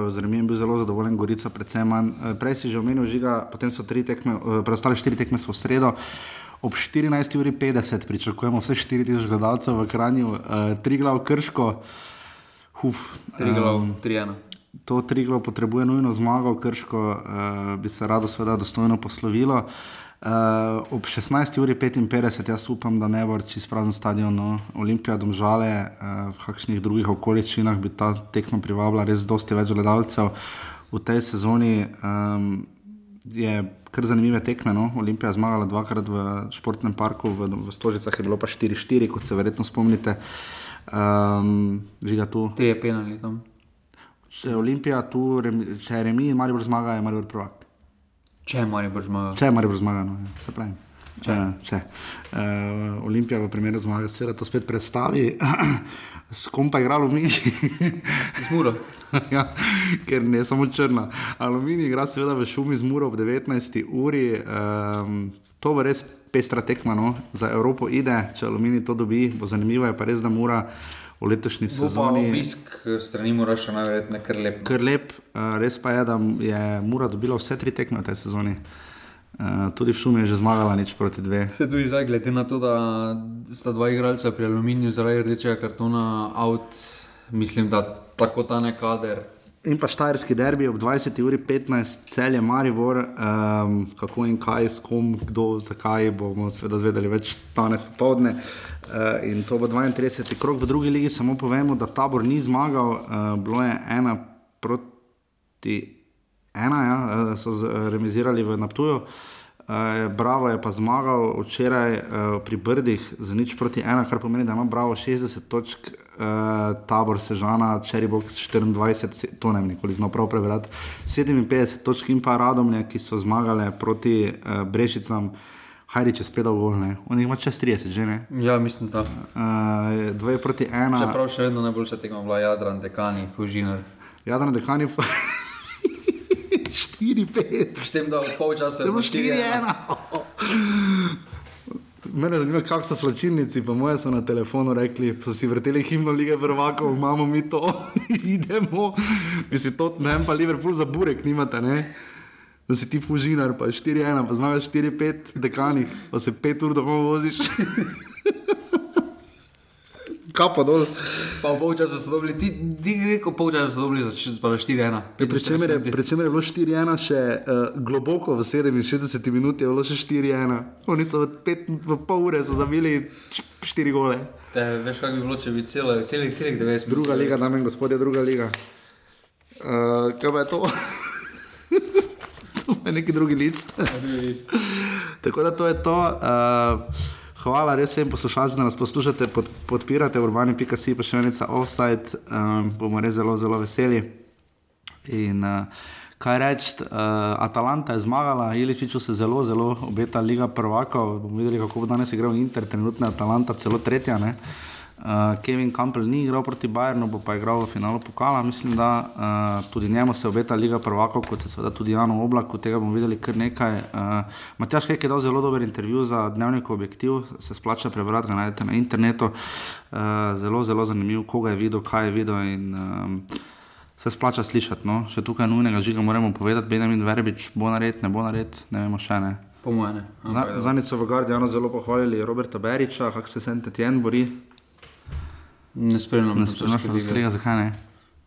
z remijem bil zelo zadovoljen, Gorica predvsem manj. Eh, Prej si že omenil žiga, potem so tri tekme, eh, preostale štiri tekme so v sredo. Ob 14.50 pričakujemo vse 4000 gledalcev v Kranju, uh, tri glav krško. Huf, Triglav, em, 3-1. To Triglav potrebuje nujno zmago, Krško uh, bi se rado seveda dostojno poslovilo. Uh, ob 16.55 jaz upam, da ne bo čist prazen stadion, no. Olimpija, domžale, uh, v kakšnih drugih okoliščinah bi ta tekma privabila res dosti več gledalcev. V tej sezoni um, je kar zanimive tekme. No. Olimpija je zmagala dvakrat v športnem parku, v, v Stožicah je bilo pa 4-4, kot se verjetno spomnite. Um, žiga tu. Tri je penali tam. Če je Olimpija tu, če je remi Maribor zmaga, je Maribor prvak. Če je Maribor zmagal. Če je Maribor zmaga, no, ja, se pravi. Če, če. Uh, Olimpija v primeru zmage se to spet predstavi. S kom pa je igral Aluminij? Z Muro. ja, ker ne samo črna. Aluminij igra seveda v šumi z Muro ob 19. uri. Um, to bo res pestra tekma no? za Evropo. Ide, če Aluminij to dobi, bo zanimivo. Je pa res, da mora v letošnji Bo sezoni. obisk eh, strani mora še najverjetneje kar lep. Kar lep, uh, res pa je, da je Mura dobila vse tri tekme v tej sezoni. Uh, tudi v šumi je že zmagala nič proti dve. Se tudi zdaj, glede na to, da sta dva igralca pri aluminiju zaradi rdečega kartona out, mislim, da tako ta nekader. In pa štajerski derbi ob 20. uri 15, cel je Maribor, um, kako in kaj, s kom, kdo, zakaj bomo seveda zvedeli več danes popovdne. Uh, in to bo 32. krok v drugi ligi, samo povemo, da tabor ni zmagal, uh, bilo je ena proti ena, ja, eh, so eh, remizirali v Naptuju. Uh, Bravo je pa zmagal včeraj uh, pri Brdih za nič proti ena, kar pomeni, da ima Bravo 60 točk, uh, tabor Sežana, Cherry Box 24, se- to ne vem nikoli znal prav prebrati, 57 točk in pa Radomlje, ki so zmagale proti uh, Brešicam. Hajrič je spet dal gol, ne? on ima čez 30, že ne? Ja, mislim, da. Uh, dve proti ena. Čeprav še vedno najboljša tekma bila Jadran, Dekani, Hužinar. Jadran Dekani, 4-5. S tem, da v polčasu je bilo 4-1. 4-1. Mene zanima, kako so slačilnici, po mojem so na telefonu rekli, so si vrteli himno lige prvakov, imamo mi to, idemo. Mislim, to ne vem, pa Liverpool za burek nimate, ne? Da si ti fužinar, pa 4-1, pa zmagaš 4-5 v dekanih, pa se 5 ur domov voziš. Kapa dol. Pa v polčasu so dobili, ti, ti rekel, polčasu so dobili za č- pa 4-1. Pri čemer je, bilo 4-1, še uh, globoko v 67 minuti je bilo še 4-1. Oni so v, pet, v pol ure zabili 4 gole. Te, veš, kako bi bilo, če bi celo, celih, celih 90 Druga liga, dame in gospodje, druga liga. Uh, kaj pa je to? to je neki drugi list. Tako da to je to. Uh, hvala res vsem poslušalcem, da nas poslušate, pod, podpirate urbani.si, pa še enica offside. Um, bomo res zelo, zelo veseli. In uh, kaj reči, uh, Atalanta je zmagala, Iličiču se zelo, zelo obeta Liga prvakov. Bomo videli, kako bo danes igral Inter, trenutno je Atalanta celo tretja. Ne? Uh, Kevin Campbell ni igral proti Bayernu, bo pa igral v finalu pokala. Mislim, da uh, tudi njemu se obeta Liga prvakov, kot se seveda tudi Janu Oblaku, tega bomo videli kar nekaj. Uh, Matjaš Kek je dal zelo dober intervju za dnevnik objektiv, se splača prebrati, ga najdete na internetu. Uh, zelo, zelo zanimiv, koga je videl, kaj je videl. In, um, Se splača slišati, no? še tukaj nujnega žiga moramo povedati, Benjamin Verbič bo nared, ne bo nared, ne vemo še ne. Po mojem ja. Zadnjič so v Guardianu zelo pohvalili Roberta Beriča, kako se Saint Etienne bori. Ne spremljam. Ne spremljaš Bundesliga, zakaj ne?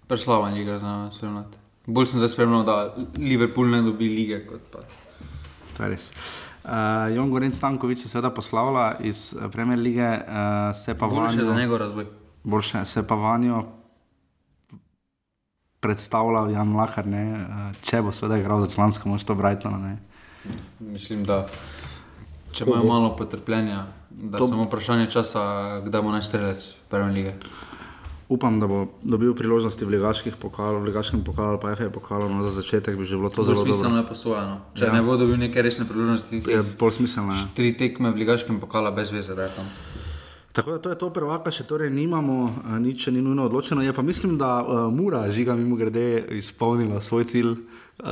Preslava liga za spremljati. Bolj sem zdaj spremljal, da Liverpool ne dobi lige kot pa. To je res. Uh, Jon Gorenc Stankovič se seveda poslavlja iz eh, Premier lige, uh, se pa Boljše vanjo- za njegov razvoj. Boljše se pa vanjo predstavlja Jan Mlahar, ne, uh, če bo seveda igral za člansko moštvo Brightona. Ne. Mislim, da če imajo malo potrpljenja, da To- to... samo vprašanje časa, kdaj bo najstrelec prve lige. Upam, da bo dobil priložnosti v ligaških pokalih, v ligaškem pokalu, pa FA pokalu, no za začetek bi že bilo to Bolj zelo smiselno dobro. je posojeno. Če Ja. ne bo dobil neke resne priložnosti, ti Je bolj smiselno. Ja. Tri tekme v ligaškem pokalu brez veze, da je tam. Tako da to je to, prvaka še torej nimamo, eh, nič ni nujno odločeno. Je pa mislim, da uh, Mura, žiga mimo grede, izpolnila svoj cilj uh,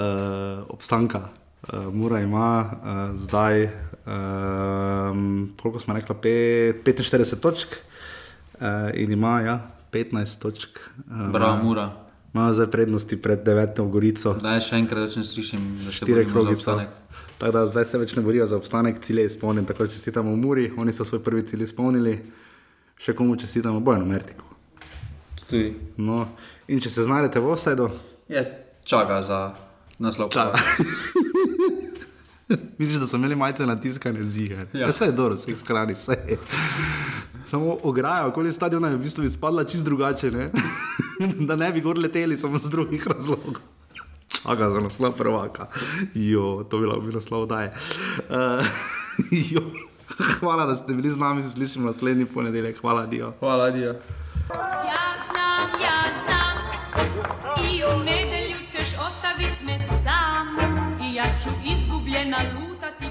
obstanka. Uh, Mura ima uh, zdaj, um, koliko smo rekli, pe, 45 točk uh, in ima ja, 15 točk. Uh, Bravo, Mura. Ima zdaj prednosti pred deveto Gorico. Daj še enkrat, da ne slišim, da se Štiri obstanek. Tako da zdaj se več ne borijo za obstanek, cilj je izpolnjen. Tako da čestitamo Muri, oni so svoj prvi cilj izpolnili, še komu čestitamo Bojno Mertiku. Tudi. No, in če se znajdete v Osajdu, Je čaka za naslov. Čaka. misliš, da so imeli majce natiskane zige. Ja, Ja. vse je dobro, vse je skrani, vse je. Samo ograja okoli stadiona je v bistvu izpadla čist drugače, ne? da ne bi gor leteli samo z drugih razlogov. Čaka za naslov prvaka. Jo, to bi lahko bil naslov daje. Uh, jo. Hvala, da ste bili z nami, se slišimo naslednji ponedeljek. Hvala, Dio. Hvala, Dio. Ja znam, ja znam I u nedelju ćeš ostavit me sam bien al luz.